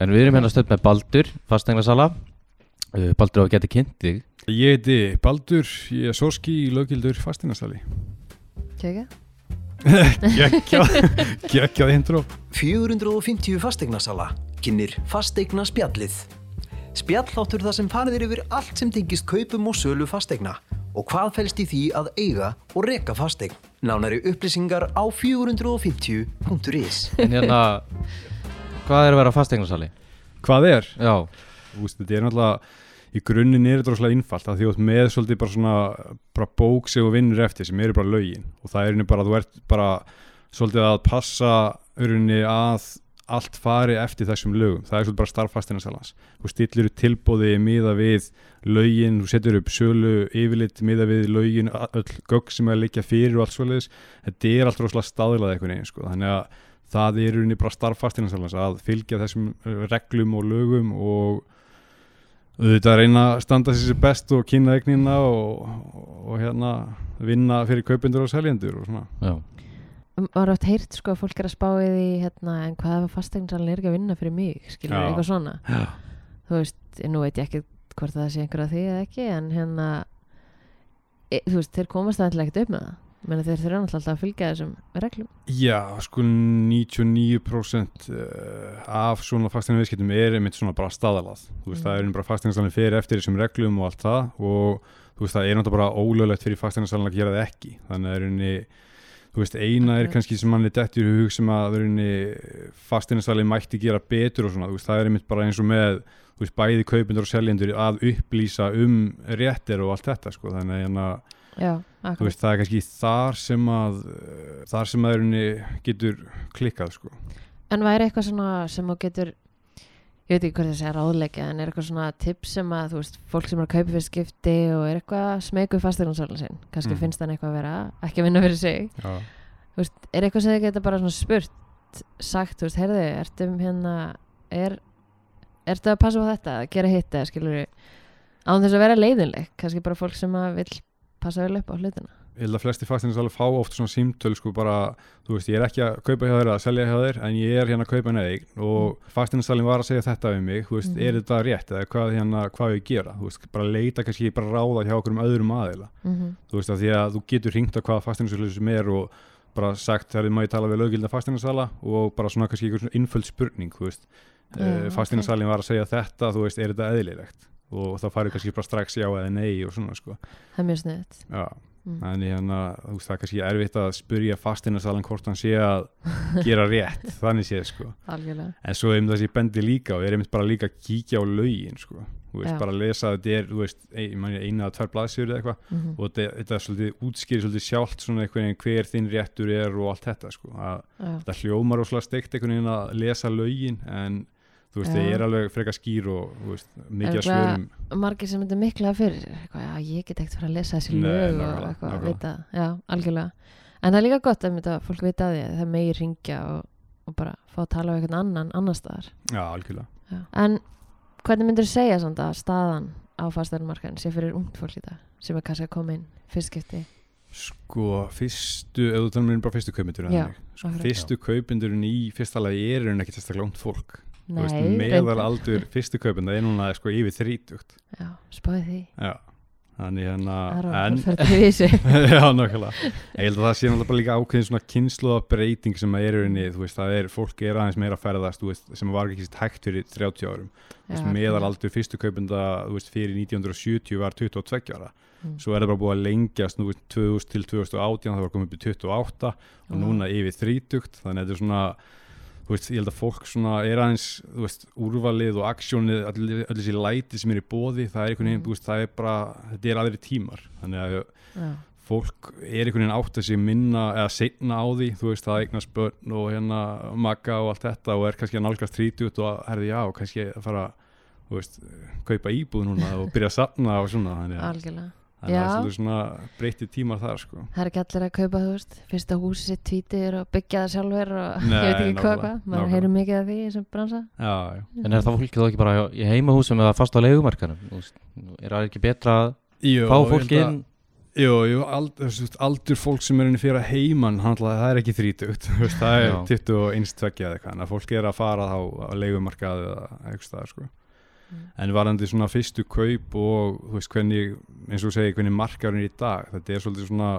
En við erum hérna stödd með Baldur, fasteignarsala uh, Baldur á að geta kynnt þig? Ég heiti Baldur, ég er sóski í lögildur fastinastali Kekja Gekkjað, gekkjað intro. 450 fasteignasala kynir fasteigna spjallið. Spjalláttur það sem farið yfir allt sem tengist kaupum og sölu fasteigna og hvað fælst í því að eiga og reka fasteign. Nánari upplýsingar á 450.is En hérna, hvað er að vera fasteignarsali? Hvað er? Já, Þú veist, þetta er náttúrulega í grunninn er þetta rosalega innfalt að því ert með svolítið bara svona bara bók sem þú vinnur eftir sem eru bara lögin og það er einnig bara, þú ert bara svolítið að passa öruninni að allt fari eftir þessum lögum það er svolítið bara starffastina salans þú stillir upp tilbóði miða við lögin, þú setur upp sölu yfirleitt miða við lögin, öll gögg sem er að liggja fyrir og allt svolítið þetta er allt rosalega staðilað eitthvað neginn sko. þannig að það er rauninni bara starffastina salans að fylgja þessum uh, reglum og lögum og auðvitað reyna að standa sér sér best og kynna eignina og, og, og hérna vinna fyrir kaupendur og seljendur og svona. Já. Var oft heyrt sko að fólk er að spá í því hérna, en hvað ef fasteignasalinn er ekki að vinna fyrir mig skilur Já. eitthvað svona? Já, þú veist, nú veit ég ekki hvort það sé einhver að því eða ekki en hérna e, þú veist, þeir komast það ekkert upp með það Meni, þeir þurfa alltaf að fylgja þessum reglum. Já, sko 99% eh, af svona fasteigna viðskiptum er einmitt svona bara staðalað. Þú veist, Mm. það er bara fasteignasalinn fyrir eftir þessum reglum og allt það og þú veist, það er náttúrulega bara ólöglegt fyrir fasteignasalinn að gera það ekki. Þannig að einni þú veist, eina er kannski sem manni dettur í hug sem að einni fasteignasalinn mætti gera betur og svona, þú veist, það er einmitt bara eins og með þú veist, bæði kaupendur og seljendur að upplýsa um réttir og allt þetta, sko, þannig að hérna Já, veist, það er kannski þar sem að þar sem að erunni getur klikkað sko. En væri eitthvað svona sem þú getur ég veit ekki hvað það sé ráðleika en er eitthvað svona tips sem að þú veist, fólk sem er að kaupa fyrir skipti og er eitthvað smegu fasteignasalinn sinn? Kannski Mm. finnst hann eitthvað að vera ekki að vinna fyrir sig. Þú veist, er eitthvað sem þið geta bara svona spurt sagt, þú veist, heyrðu, ertu um hérna er, ertu að passa á þetta, að gera hitt eða skilur án þess að vera leiðinleg. Kannski bara fólk sem að vill passa vel upp á hlutina. Ég held að flesti fasteignasalinn fá oft svona símtöl sko bara, þú veist, ég er ekki að kaupa hjá eða að selja hjá þér, en ég er hérna að kaupa en eign og fasteignasalinn var að segja þetta við mig, þú veist, Mhm. er þetta rétt eða hvað hérna, hvað ég gera, þú veist, bara leita kannski bara ráða hjá okkur um öðrum aðila. Mm -hmm. þú veist, að því að þú getur hringt á hvaða fasteignasalinn sem er og bara sagt þegar maður tala við lögilda fasteignasala? og bara svona kannski einhver svona innföld spurning, þú veist. Já, uh, ok. fasteinarsalinn var að segja þetta þú veist, er þetta eðlilegt og þá farið kannski bara strax já eða nei og svona sko. Það er mjög sniðt já, mm. en hérna, þú veist, það er kannski erfitt að spurja fasteinarsalinn hvort hann sé að gera rétt, þannig sé sko. Algjörlega. En svo um þessi bendi líka og er einmitt bara líka að kíkja á lögin sko, þú veist, Já. bara að lesa að þetta er, þú veist, eina eða tvær blaðsjur eða eitthvað. Mm og þetta, þetta svolítið útskýri svolítið sjálft svona veginn hver þinn réttur er og allt þetta sko, að þetta hljómar óslega steikt einhvern veginn að lesa lögin en þú veist, þeir er alveg frekar skýr og veist, mikið að Eitthvað- svörum. margir sem þetta mikla fyrir? Eitthvað, já, ég get ekkert fara að lesa þessi lög og eitthvað vita, já, algjörlega. En það er líka gott að þetta, fólk vita að því að það megi ringja og, og bara fá að tala við einhvern annan annar staðar. Já, algjörlega. Já. en hvernig myndir þú segja samt að staðan á fastæðarmarkaðin sé fyrir ungt fólk í dag sem er kannski að koma inn fyrst skipti? Sko, fyrstu, þú talum um bara fyrstu kaupendur Já, sko, fyrstu kaupendurinn í fyrsta lagi er hann ekki sérstaklega ungt fólk Þú veist, Nei, meðal reyndar. aldur fyrstu kaupenda er núna sko yfir þrítugt. Já, spáði því. Já, þannig hérna það en, já, nákvæmlega. Ég held að það sé náttúrulega bara líka ákveðin svona kynsluða breyting sem er rauninni, þú veist, það er fólk er aðeins meira að ferðast, þú veist, sem var ekki hægt fyrir 30 árum, þú veist, meðal aldur fyrstu kaupenda, þú veist, fyrir 1970 var 22 ára, Mm. svo er það bara búið að lengjast, þú veist, 2000 til 2018 það var komið upp í 28 og núna yfir 30, þannig að þetta er svona þú veist, ég held að fólk svona er aðeins, þú veist, úrvalið og aksjónið, öll, öll þessi læti sem er í bóði, það er einhvern veginn, Mm. þú veist, það er bara þetta er aðri tímar, þannig að já, fólk er einhvern veginn átt að sig minna eða seinna á því, þú veist, það eignast börn og hérna magga og allt þetta og er kannski að nálgast 30 og herði já, og kannski að fara, þú veist, kaupa íbúð núna og byrja að safna og svona, þannig að algjörlega þannig að það er svona breytti tímar þar, sko. það er ekki allir að kaupa, þú veist, fyrsta húsi sitt tvítir og byggja það sjálfur og Nei, ég veit ekki hvað, hvað, maður heyrir mikið af því sem bransa Já, já. En er það fólkið þá ekki bara í heimahúsum eða fast á leigumarkanum? Er það ekki betra að Jó, fá ég fólki held að- inn? Jú, jú, aldur fólk sem er inn fyrir að heiman, það er ekki þrítugt, það er Já. 21 tveggja eða eitthvað, en að fólk er að fara á leigumarkað eða eitthvað sko. Mm. En varandi svona fyrstu kaup og, þú veist, hvernig, eins og þú segir, hvernig markaðurinn er í dag, þetta er svolítið svona,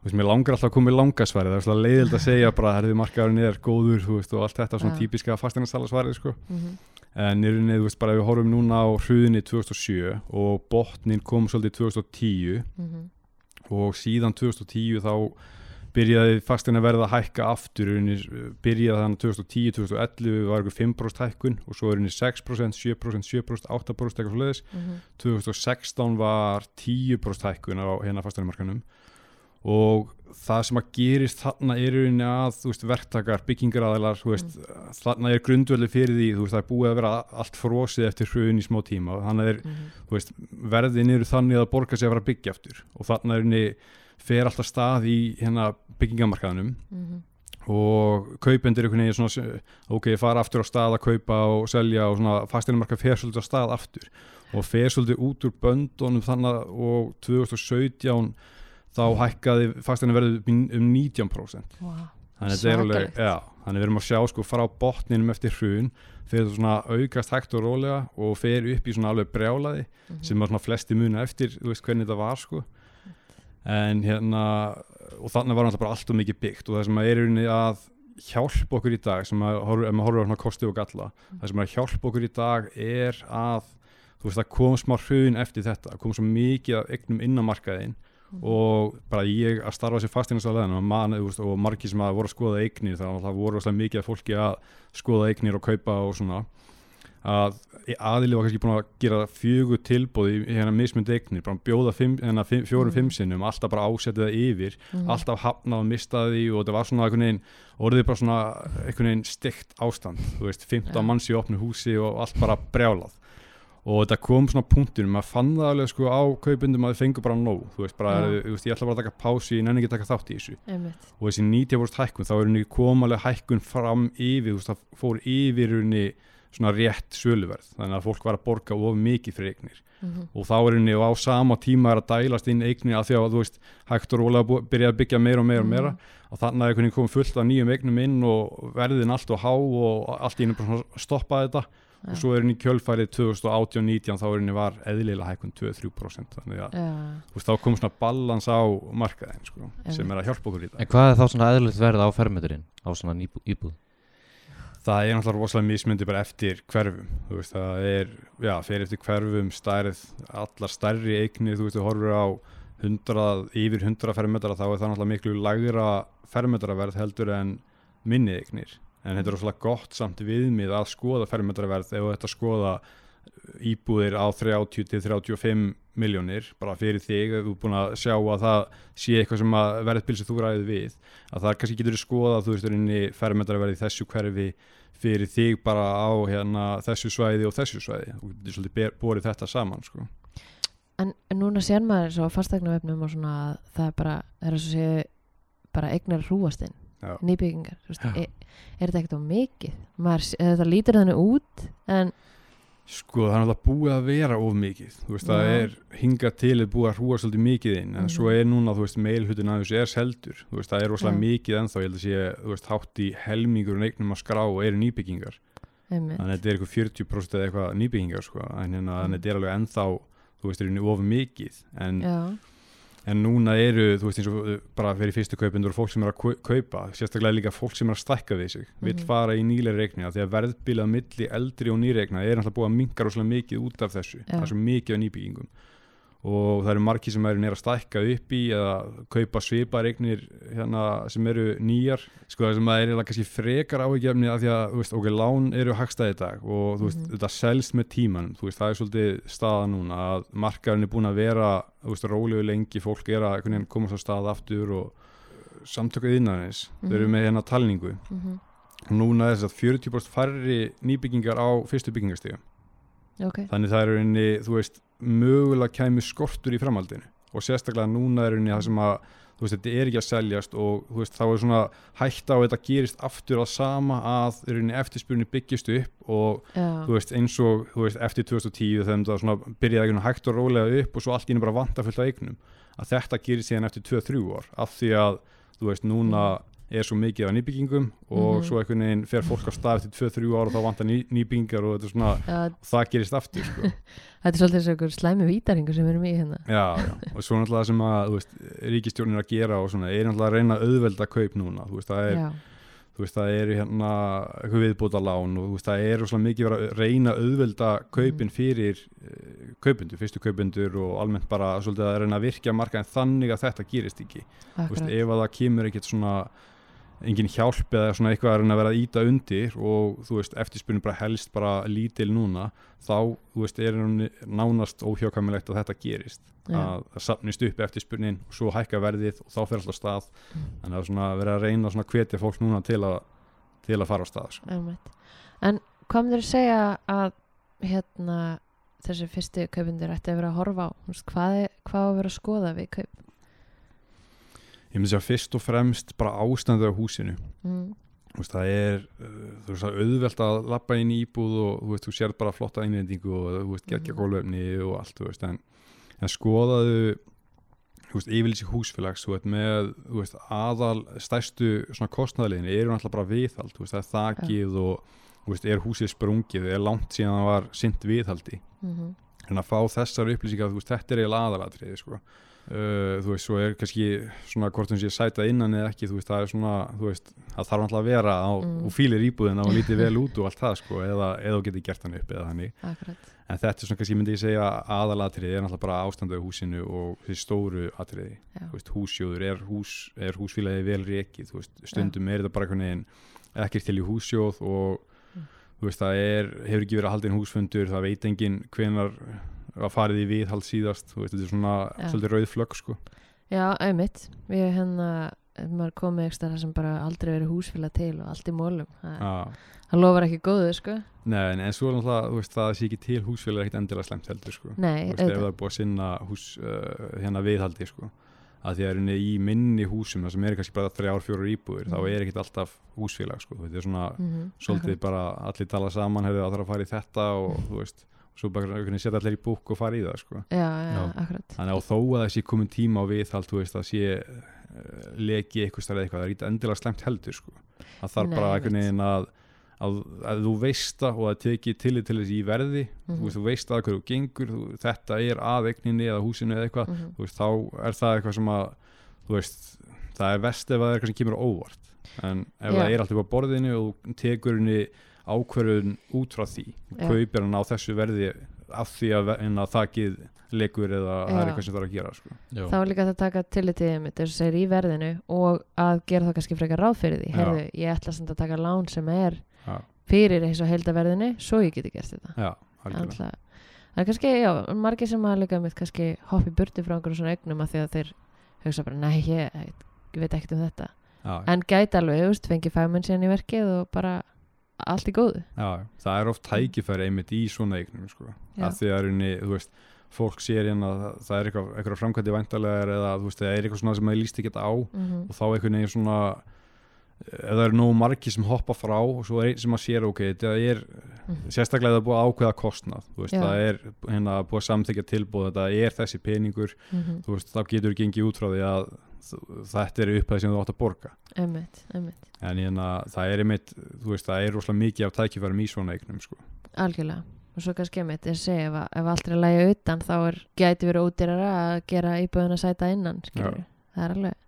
þú veist, mér langar alltaf að koma í langasvarið, það er svona leiðild að segja bara, herðu, markaðurinn er góður, þú veist, og allt þetta svona Já. típiska fasteinarsala sko. Mhm. En í rauninni, þú veist, bara við horfum núna á hruðinni 2007 og botnin kom svolítið 2010 Mhm. og síðan 2010 þá byrjaði fastin að verða að hækka aftur byrjaði þannig 2010-2011 var ykkur 5% hækkun og svo er henni 6%, 7%, 7%, 8% eitthvað svoleiðis, Mhm. 2016 var 10% hækkun á hérna fasteinamarkanum og það sem að gerist þarna er rauninni að þú veist, verktakar, byggingaraðilar þú veist, þarna er grundvöldi fyrir því þú veist, það er búið að vera allt frosið eftir hrun í smá tíma þannig er Mhm. þú veist, verðin eru þannig að borga sig að að byggja aftur og þarna er henni fer alltaf stað í hérna byggingamarkaðanum Mhm. og kaupendur einhvern veginn svona, ok, fara aftur á stað að kaupa og selja og svona fasteinamarkað fer svolítið á stað aftur og fer svolítið út úr böndunum þannig og 2017 þá hækkaði fasteinaverðið um 19% Vá. þannig að þetta er alveg, já, þannig við erum að sjá sko frá botninum eftir hrun fyrir það svona aukast hægt og rólega og fer upp í svona alveg brjálaði Mhm. sem að svona flesti muna eftir, þú veist hvernig þetta var sko en hérna og þannig var alltaf bara allt og mikið byggt. Og það sem að er í rauninni að hjálpa okkur í dag sem að, ef maður horfur á kosti og galla það sem er að hjálpa okkur í dag er að þú veist það kom smá hrun eftir þetta, kom svo mikið af eignum inn á markaðin Mhm. og bara ég að starfa sem fastinnarsæðan og, man, veist, og margir sem að voru að skoða að það voru rosalega mikið af fólki að skoða eignir og kaupa og svona að aðili var kannski búin að gera fjögur tilbúð í hérna mismundi eignir bara bjóða fimm, hérna, fimm, fjórum Mhm. fimm sinnum alltaf bara ásetið það yfir Mhm. alltaf hafnað og mistað því og þetta var svona einhvern veginn, orðið bara svona einhvern veginn stygt ástand, þú veist 15 Já. manns í opnu húsi og allt bara brjálað og þetta kom svona punktur maður fann það alveg sko á kaupundum að þau fengu bara nóg, þú veist bara, Já. þú veist, ég ætla bara að taka pási, ég nenni ekki taka þátt í þessu Einmitt. og þessi 90% hækkun, þá er henni komalega hækkun fram yfir, þú veist, það fór yfir henni svona rétt söluverð þannig að fólk var að borga of mikið fyrir eignir Mhm. og þá er henni á sama tíma að dælast inn eignir að því að þú veist hægt og rólega byrja að byggja meira og meira og meira Mhm. og þannig að einhvern veginn kom fullt af nýjum eignum inn og verðin allt og há og allt í henni bara stoppaði þetta Já. og svo er henni kjölfærið 2018-19 þá er henni var eðlilega hækkun 2-3% þannig að þú veist, þá kom svona balans á markaðin sko, sem er að hjálpa okkur í En það hvað er þá svona eðlilegt verð á fermeturinn á svona íbúð? Það er náttúrulega rosalega mismundi bara eftir hverfum. Þú veist, það er, já, fyrir eftir hverfum stærð, allar stærri eignir, þú veist, þú horfur á 100, yfir 100 fermetra þá er það náttúrulega miklu lagra fermetraverð heldur en minni eignir. En þetta er rosalega gott samt viðmið að skoða fermetraverð ef þetta skoða íbúðir á 30 til 35 miljónir bara fyrir þig ef þú er búin að sjá að það sé eitthvað sem að verðbil sem þú ræðið við að það kannski getur skoða þú veist rauninni fermetraverð í þessu hverfi fyrir þig bara á hérna, þessu svæði og þessu svæði. Þú getur svolítið borið þetta saman sko. En, en núna sér maður svo fastegnavefnum og svona að það er bara, það er að svo séu bara eignar hrúastinn, nýbyggingar þú veist, er, er þetta ekkert á mikið? Maður, þetta lítur þannig út en Sko það er náttúrulega búið að vera of mikið. Þú veist það er hingað til er búið að hrúa svolítið mikið inn en Mhm. svo er núna þú veist meilhutin að þessu er seldur. Þú veist það er rosalega Já. mikið ennþá. Ég held að sé þú veist hátt í helmingur og eignum að skrá og eru nýbyggingar. Einmitt, þannig að þetta er eitthvað 40% eða eitthvað nýbyggingar sko. En hérna Mm. að þetta er alveg ennþá þú veist er of mikið. En, já, en núna eru þú veist eins og uh, bara fyrir fyrstu kaupendur og fólk sem er að kau- kaupa sérstaklega líka fólk sem er að stækka við sig vill Mhm. fara í nýlega reikna því að verðbilað milli eldri og nýreikna er alltaf búið að minka rosalega mikið út af þessu. Það er svo mikið af nýbyggingum og það eru margir sem eru nýra að stækka upp í eða kaupa svipareignir hérna, sem eru nýjar. Sko það sem að er kannski frekar áhugjefni af því að þú veist, ok, lán eru hagstæði í dag og þú veist, Mhm. þetta selst með tíman þú veist, það er svolítið staða núna að markaðurinn er búin að vera þú veist, rólegu lengi, fólk er að komast á stað aftur og samtökuð innanins, þau eru með hérna talningu. Mhm, og núna er þess að 40% færri nýbyggingar á fyrstu byggingastíðum ok. Þannig það er einni, þú veist mögulega kæmi skortur í framhaldinu. Og sérstaklega núna er einni það sem að þú veist, þetta er ekki að seljast og þú veist, þá er svona hægt á að þetta gerist aftur að sama að rauninni eftirspurni byggist upp og já, þú veist, eins og þú veist, eftir 2010 þegar það svona byrjaði ekki hægt og rólega upp og svo allt í henni bara vanta fullt af eignum að þetta gerist síðan eftir 2-3 ár. Af því að, þú veist, núna er svo mikið af nýbyggingum og Mhm. svo einhvern veginn fer fólk á stað eftir 2-3 ár og þá vantar ný, nýbyggingar og þetta er svona, já, það gerist aftur sko. þetta er svolítið þessu ykkur slæmi vítaringur sem erum í hérna. Já, já, og svo náttúrulega það sem að þú veist, ríkistjórnir að gera og svona er náttúrulega að reyna að auðvelda kaup núna. Þú veist, það er, veist, það er hérna eitthvað viðbúta lán og þú veist, það er rosalega mikið að reyna að auðvelda kaupin fyrir uh, kaupundur, fyrstu kaupundur og almennt bara svolítið að reyna að virkja markaðin þannig að þetta gerist ekki. Þú veist, akkurat. ef að það kemur ekkert svona engin hjálp eða svona eitthvað að reyna að vera að íta undir og þú veist, eftirspunni bara helst bara lítil núna þá, þú veist, er hún nánast óhjákvæmilegt að þetta gerist Já. að það sapnist upp eftirspunnin og svo hækka verðið og þá fer alltaf stað Mm. þannig að svona vera að reyna svona að hvetja fólk núna til að, til að fara á stað sko. En hvað myndir að segja að hérna þessi fyrstu kaupundur ætti að vera að horfa á hvað, er, hvað að vera að skoða við kaup ég myndi segja fyrst og fremst bara ástandið á húsinu. Mm. Veist, það er uh, þú veist, það er auðvelt að lappa inn í íbúð og þú veist, þú sér bara flotta innrendingu og þú veist, geggja Mhm. gólöfni og allt, veist, en, en skoðaðu þú veist, yfirlýsi húsfélags þú veist, með, þú veist, aðal stærstu svona kostnæðliðin eru náttúrulega bara viðhald, þú veist, það er þakið og þú veist, er húsið sprungið, er langt síðan það var sint viðhaldi. Mm en að fá þessar upplýsingar, þú veist, þetta er eiginlega aðalatriði, sko Uh, þú veist, svo er kannski svona hvort hún sé sæta innan eða ekki, þú veist, það er svona þú veist, það þarf náttúrulega að vera á, Mm. og fílir íbúðina og lítið vel út og allt það, sko, eða, eða þú getur gert hann upp eða þannig, Akkurat en þetta er svona kannski myndi ég segja aðalatriði er náttúrulega bara ástandu á húsinu og þessi stóru atriði Já. þú veist, húsjóður, er, hús, er húsfélagi vel reikið, þú veist, stundum er þetta bara einhvern veginn ekkert til í húsjóð og Mm. þú veist, það er hefur ekki verið að halda inn húsfundur, það veit enginn hvenar að farið í viðhald síðast veist, þetta er svona Já. svolítið rauð flögg sko. Já, auðmitt Við hérna, ef maður komið ekki stað sem bara aldrei verið húsfélag til og allt í mólum það, það lofar ekki góðu, sko Nei, en, svo er náttúrulega, þú veist, það sé ekki til húsfélag er ekkert endilega slemt heldur, sko Nei, veist, ef það auðvitað er búið að sinna hús, uh, hérna viðhaldi, sko að því að rauninni í minni húsum það sem er kannski bara þrjár, fjórar íbúður þá Mhm. er ekkert alltaf húsfélag, sko þetta er svona, Mhm, svolítið akkurat. bara allir tala saman, hefur það þarf að fara í þetta og þú veist, svo bara einhvern veginn setja allir í búk og fara í það, sko. Já, já, Já. akkurat. Þannig að þó að það sé komin tíma á viðhald þú veist, að sé uh, leki eitthvað stærð eitthvað, það er ekki endilega slemt heldur, sko. Það þarf Nei, bara einhvern veginn að, að, að þú veist það og að teki til þess í verði. Þú, veist, þú veist að hverju þú gengur þú, þetta er að eigninni eða húsinu eða eitthvað. Mhm. þú veist, þá er það eitthvað sem að þú veist, það er vest ef það er eitthvað sem kemur á óvart. En ef Já. það er alltaf á borðinu og þú tekur henni ákvörðun út frá því. Kaupir hann á þessu verði af því að, ve- en að þakið legur eða það er eitthvað sem það er að gera sko. Þá er líka að taka tillit til þeim þess að segir í verðinu og að gera það kannski frekar ráð fyrir því. Herðu, ég ætla samt að taka lán sem er já, fyrir eins og heildaverðinu svo ég geti gert þetta. Já, Alltaf. það er kannski, já, margir sem að líka mitt kannski hoppi burti frá einhverjum svona eignum að því að þeir hugsa bara, nei, ég, ég veit ekkert um þetta. Já, en gæti alveg, þú veist, fengi fagmenn síðan í verkið og bara allt í góðu. Já, það er oft tækifæri einmitt í svona eignum sko. Að því að runni, þú veist fólk sér hérna að það er eitthvað, eitthvað framkvæmdi væntalega eða þú veist, það er eitthvað svona sem maður líst ekki á mm og þá einhvern veginn svona ef það eru nógu margi sem hoppa frá og svo er einn sem að sér ok, þetta er sérstaklega það búið að ákveða kostnað veist, það er hérna búið að samþykja tilbúð þetta er þessi peningur -hmm. þú veist, þá getur gengið út frá því að þetta er upphæð sem þú átt að borga. Einmitt, einmitt, en hérna, það er einmitt, þú veist, það er rosalega mikið af tækifærum í svona eignum sko. algjörlega. Og svo kannski einmitt, ég segi, ef, ef allt er að læja utan þá er, gæti verið ódýrara að gera íbúðuna sæta innan það er alveg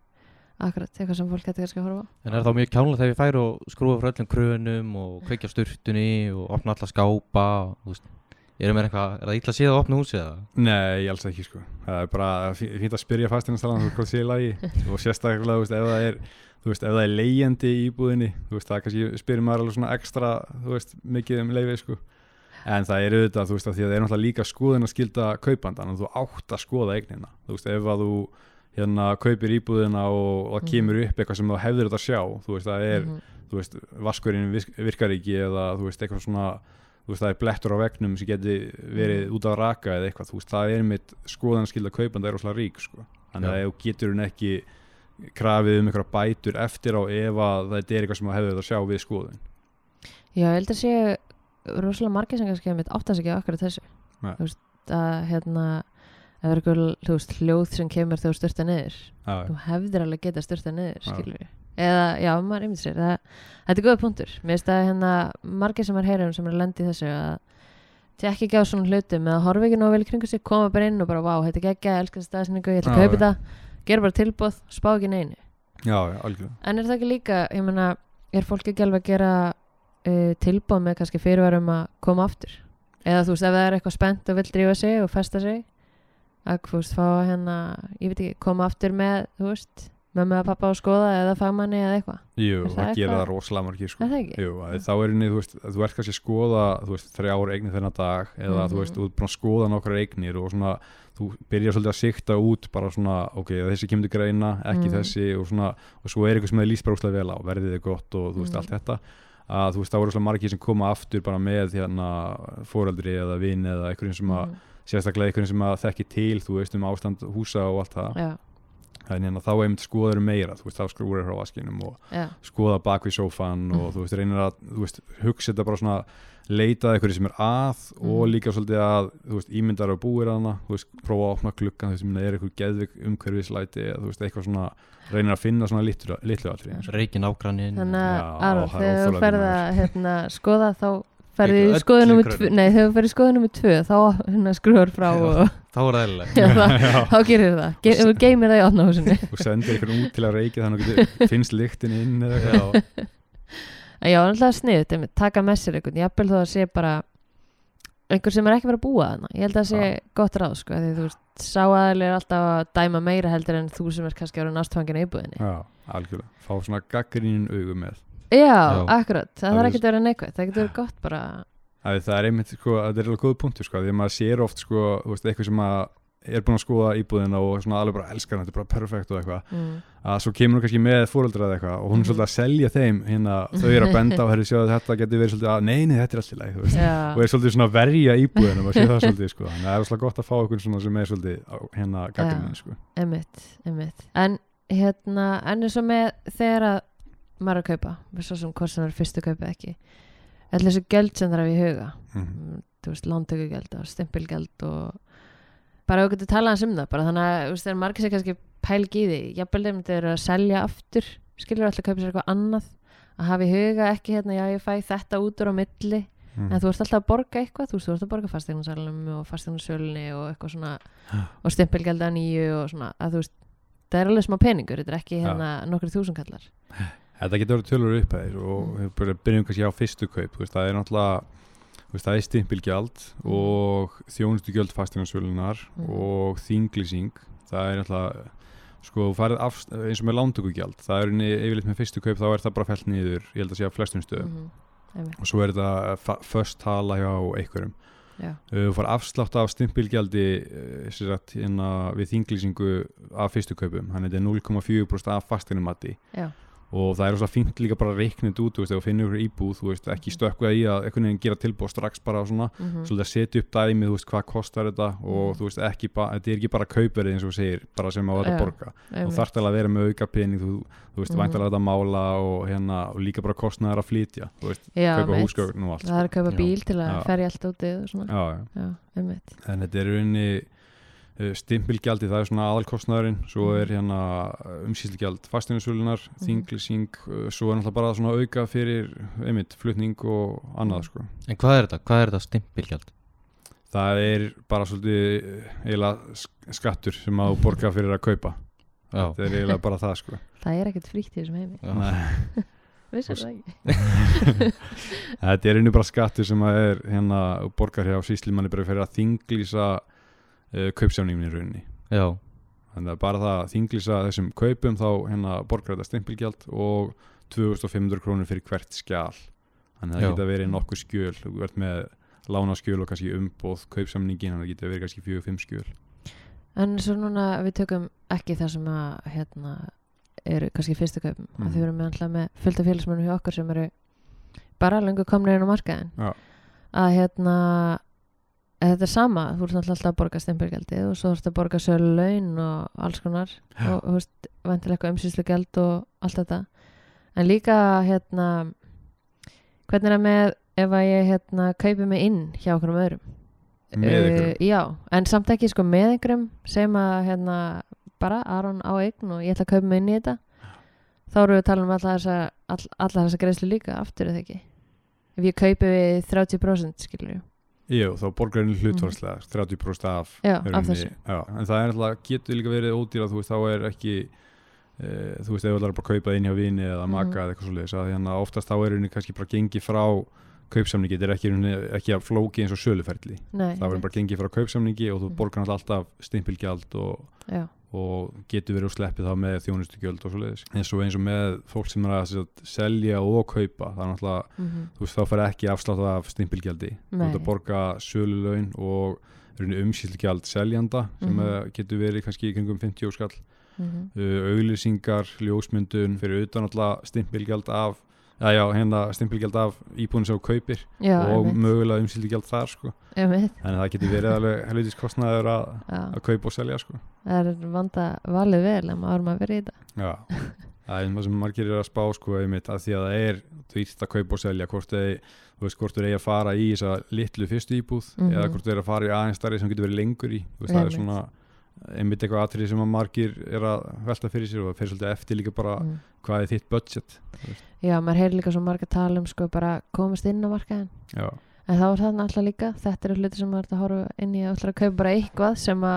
akkurat eitthvað sem fólk getur kannski að horfa á. En er þá mjög kjánlega þegar við færi og skrúfa frá öllum krönum og kveikja sturtunni og opna alla skápa og, þú veist, erum við eitthvað, er það illa að séð að opna húsið eða? Nei, alls ekki sko það er bara fí- fínt að spyrja fastinnastalan hvort sé í lagi og sérstaklega, þú veist, ef það er þú veist, ef það er leigjandi í íbúðinni þú veist, það kannski spyrir maður alveg svona ekstra þú veist, mikið um leifið sko en það er auðvitað, þú veist, að því að það er náttúrulega líka skoðin að skilda kaupandan og þú átt að skoða eignina, þú veist, ef að þú hérna kaupir íbúðina og, það Mhm. kemur upp eitthvað sem þú hefðir þetta að sjá þú veist, það er, Mhm. þú veist, vaskurinn virk- virkar ekki eða þú veist, eitthvað svona veist, það er blettur á vegnum sem geti verið Mhm. út af raka eða eitthvað, þú veist, það er mitt skoðanskilda kaupanda er rosalega rík, sko. Þannig að Já. ef þú getur hún ekki krafið um einhverja bætur eftir á ef að þetta er eitthvað sem að hefðu þetta að sjá við skoðun. Já, ég held að sé rosalega margir sem kannski áttast ekki á akkurat þessu. Veist, að hérna ef er eitthvað, hljóð sem kemur þegar þú styrta niður þú hefðir alveg geta styrta niður, skilur eða, já, maður einmitt sér það, þetta er góða punktur, mér finnst að hérna margir sem er heyrum sem er að lendi þessu að tekki ekki á svona hlutum eða horfa ekki nóg vel kringu sig, koma bara inn og bara vá, þetta er geggja, elskar staðsningu, ég ætla að kaupa þetta. Gera bara tilbúð, spá ekki neinu. Já, algjörlega. En er það ekki líka, ég meina, er fólk ekki alveg að gera uh, tilbúð með kannski fyrirvarum að koma aftur? Eða þú veist, ef það er eitthvað spennt og vill drífa sig og festa sig, að þú veist, fá hérna, ég veit ekki, koma aftur með, þú veist, mömmu að pappa að skoða eða fagmanni eða eitthvað. Jú, það það gera eitthvað- það rosalega margir sko? Jú, þá er henni, þú veist, þú ert kannski að skoða þú veist, þrjár eignir þennan dag eða Mhm. þú veist, þú ert búin að skoða nokkrar eignir og svona, þú byrjar svolítið að sikta út bara svona, ok, þessi kemur til greina ekki Mhm. þessi og svona og svo er eitthvað sem þið líst bara úslega vel á, verðið er gott og þú veist, Mhm. allt þetta að þú veist, þá eru svolítið margir sem koma aftur bara með hérna fóreldri eða vin eða einhverjum sem að, Mhm. sérstaklega einhverjum sem að þekki til, þú veist, um ástand húsa og allt það, Já, en hérna þá einmitt skoður meira, þú veist, þá skrúur frá vaskinum og já, skoða bak við sófan og Mhm. þú veist, reynir að þú veist, hugsa þetta bara svona leita að einhverju sem er að og Mhm. líka svolítið að þú veist, ímyndar og búir að hana þú veist, prófa að opna klukkan, þú veist, minna, er eitthvað geðvik umhverfislæti eða þú veist, eitthvað svona reynir að finna svona litlu, litlu allir Reikin ágrannin þannig að þegar þú óþolandi ferð maður. að hérna, skoða þá ferði Ekki í öllu skoðu nummer krökkum. tvö, nei, þegar ferði í skoðu nummer tvö þá hérna skrúar frá og Þá er það eðlilega já, það, þá gerir það, Ge þú geymir það í átnahúsinu og sendir einhvern út til að reiki þannig að getur- finnst lyktin inn eða eitthvað. Já, En Já, alltaf sniðut, taka með sér einhvern. Jafnvel þó að sé bara einhver sem er ekki verið að búa þarna. Ég held að það sé Já. gott ráð sko, því þú veist, sá aðli er alltaf að dæma meira heldur en þú sem er kannski að vera nástfangin í íbúðinni Já, Já, akkurat, það þarf Alveg- ekki að vera neikvægt það getur verið gott bara Það, það er einmitt, sko, þetta er alveg góð punktur sko, því að maður sér oft, sko, veist, eitthvað sem að er búin að skoða íbúðina og svona alveg bara elskar hann, þetta er bara perfekt og eitthvað. Mm, að svo kemur hún kannski með fóreldra eða eitthvað og hún er Mhm. svolítið að selja þeim hérna, þau eru að benda á, herri, sjáðu þetta getur verið svolítið að, nei, nei, þetta er leið, þú veist. Já, og er svolítið svona að verja íbúðina maður sé það svolítið, sko, þannig að það er svolítið gott að fá okkur svona sem er svolítið hérna gaggrinni, sko. Emitt, emitt En hérna, en eins og með þegar að maður er að kaupa við svo sem hvort sem er fyrstu kaupa ekki. Allir þessu gjöld sem það er í huga. Mm, þú veist, lántökugjald og stimpilgjald og bara við getum talað um það bara þannig að veist, þegar margir sér kannski pælg í því jafnvel þeim þeir eru að selja aftur skilur alltaf að kaupa sér eitthvað annað að hafa í huga ekki hérna, já ég fæ þetta út úr á milli, Mhm. en þú ert alltaf að borga eitthvað þú veist, þú ert að borga fastegnarsælunum og fastegnarsölunni og eitthvað svona og stimpilgjald að nýju og svona að þú veist, það er alveg smá peningur þetta er ekki hérna nokkur þúsunkallar Þetta getur verið tölur upphæðir og Mm. við byrjum kannski á fyrstu kaup þú veist, það er náttúrulega þú veist, það er stimpilgjald Mm. og þjónustugjöld fasteignarsölunar Mm. og þinglýsing. Það er náttúrulega sko, þú af, eins og með lántökugjald það er unni yfirleitt með fyrstu kaup þá er það bara fellt niður, ég held að sé á flestum stöðum. Mhm, einmitt, og svo er þetta föst tala hjá einhverjum. Já, Uh, þú far afslátt af stimpilgjaldi uh, að við þinglýsingu af fyrstu kaupum, hann er 0,4% af já, og það er ósað fínt líka bara reiknit út þú veist, ef þú finnur ykkur íbúð, þú veist, ekki stökkvað í að einhvern veginn gera tilbúð strax bara svona mhm, svolítið að setja upp dæmi, þú veist, hvað kostar þetta og Mm. þú veist, ekki bara, þetta er ekki bara kaupverið eins og segir, bara sem á þetta Já, borga og þarft alveg að vera með auka pening þú, þú veist, Mhm. væntalega þetta mála og hérna, og líka bara kostnaðar að flytja þú veist, já, kaupa húsgögn og allt það er að kaupa Já. bíl til að Já. ferja allt útið og svona já, já. já, en þetta er uh, stimpilgjaldi, það er svona aðalkostnaðurinn svo Mhm. er hérna umsýslugjald fasteignarsölunar, Mhm. þinglýsing uh, svo er náttúrulega bara svona auka fyrir einmitt, flutning og annað Mhm. sko. En hvað er þetta? Hvað er þetta stimpilgjald? það er bara svolítið eiginlega sk- skattur sem að borga fyrir að kaupa Já, það er eiginlega bara það sko. það er ekkert frítt í þessum heimi. Nei, vissir Og- það ekki þetta er einu bara skattur sem að er hérna borgar hjá síslimanni bara fyrir að þinglýsa uh, kaupsjáningun í rauninni. Já, þannig að bara það að þinglýsa þessum kaupum þá hérna borgar þetta stimpilgjald og 2500 krónur fyrir hvert skjál þannig að það geta verið nokkur skjöl. Þú ert með lánaskjöl og kannski umboð kaupsamningin, þannig að það geta verið kannski 4-5 skjöl. En svo núna við tökum ekki það sem að hérna eru kannski fyrstu kaupum. Mm. Að þau eru með alltaf með fylgta félagsmennum hjá okkur sem eru bara lengur komnir inn á markaðin Já. að hérna þetta er sama, þú ert alltaf að borga stimpilgjaldið og svo ert að borga sölu laun og alls konar Já. og, þú veist, vantilega eitthvað umsýslu gæld og allt þetta. En líka hérna hvernig er það með ef að ég hérna kaupi mig inn hjá okkur um öðrum? Með ykkur Uh, já, en samt ekki sko með einhverjum sem að hérna bara Aron á eign og ég ætla að kaupa mig inn í þetta. Þá erum við að tala um alla þessa all, alla þessa greiðslu líka aftur eða ekki? Ef ég kaupi við 30% skilur ég Jú, þá borgar henni hlutvarslega 30% af Mhm. Já, af þessu. já, en það er alltaf, getur líka verið ódýra þú veist, þá er ekki e, þú veist, ef þú ætlar bara að kaupa inn hjá vini eða Mhm. maka eða eitthvað svoleiðis að hérna oftast þá er henni kannski bara gengi frá kaupsamningi, þetta er ekki, ekki að flóki eins og söluferli, Nei, það verður bara gengi frá kaupsamningi og þú Mhm. borgar alltaf stimpilgjald og, og getur verið úr sleppið þá með þjónustugjöld og svoleiðis, eins og eins og með fólk sem er að sagt, selja og kaupa það er náttúrulega mm þú veist, þá fær ekki afslátt af stimpilgjaldi. Þú ert að borga sölulaun og umsýlgjald seljanda sem mm getur verið kannski í kringum 50 skall. Mm uh, auglýsingar, ljósmyndun fyrir utan alltaf stimpilgjald af já, já, hérna stimpilgjald af íbúin sem þú kaupir já, og einmitt, mögulega umsýlgjald þar sko. einmitt, en það getur verið alveg helvitis kostnaður að, að kaupa og selja sko. það er vanda valið vel en maður maður verið í þetta. Já. Það er það sem margir er að spá sko einmitt að því að það er dýrt að kaupa og selja hvort þú veist, hvort þeir eigi að fara í þessa litlu fyrstu íbúð Mhm. eða hvort þeir eru að fara í aðeins starri sem getur verið lengur í. Þú veist, það er svona einmitt eitthvað atrið sem að margir er að velta fyrir sér og fyrir svolítið eftir líka bara mm. hvað er þitt budget já, maður heyrir líka svo marga tala um sko bara komast inn á markaðin já, En þá er það náttúrulega líka, þetta eru hluti sem maður er að horfa inn í að ætla að kaupa bara eitthvað sem að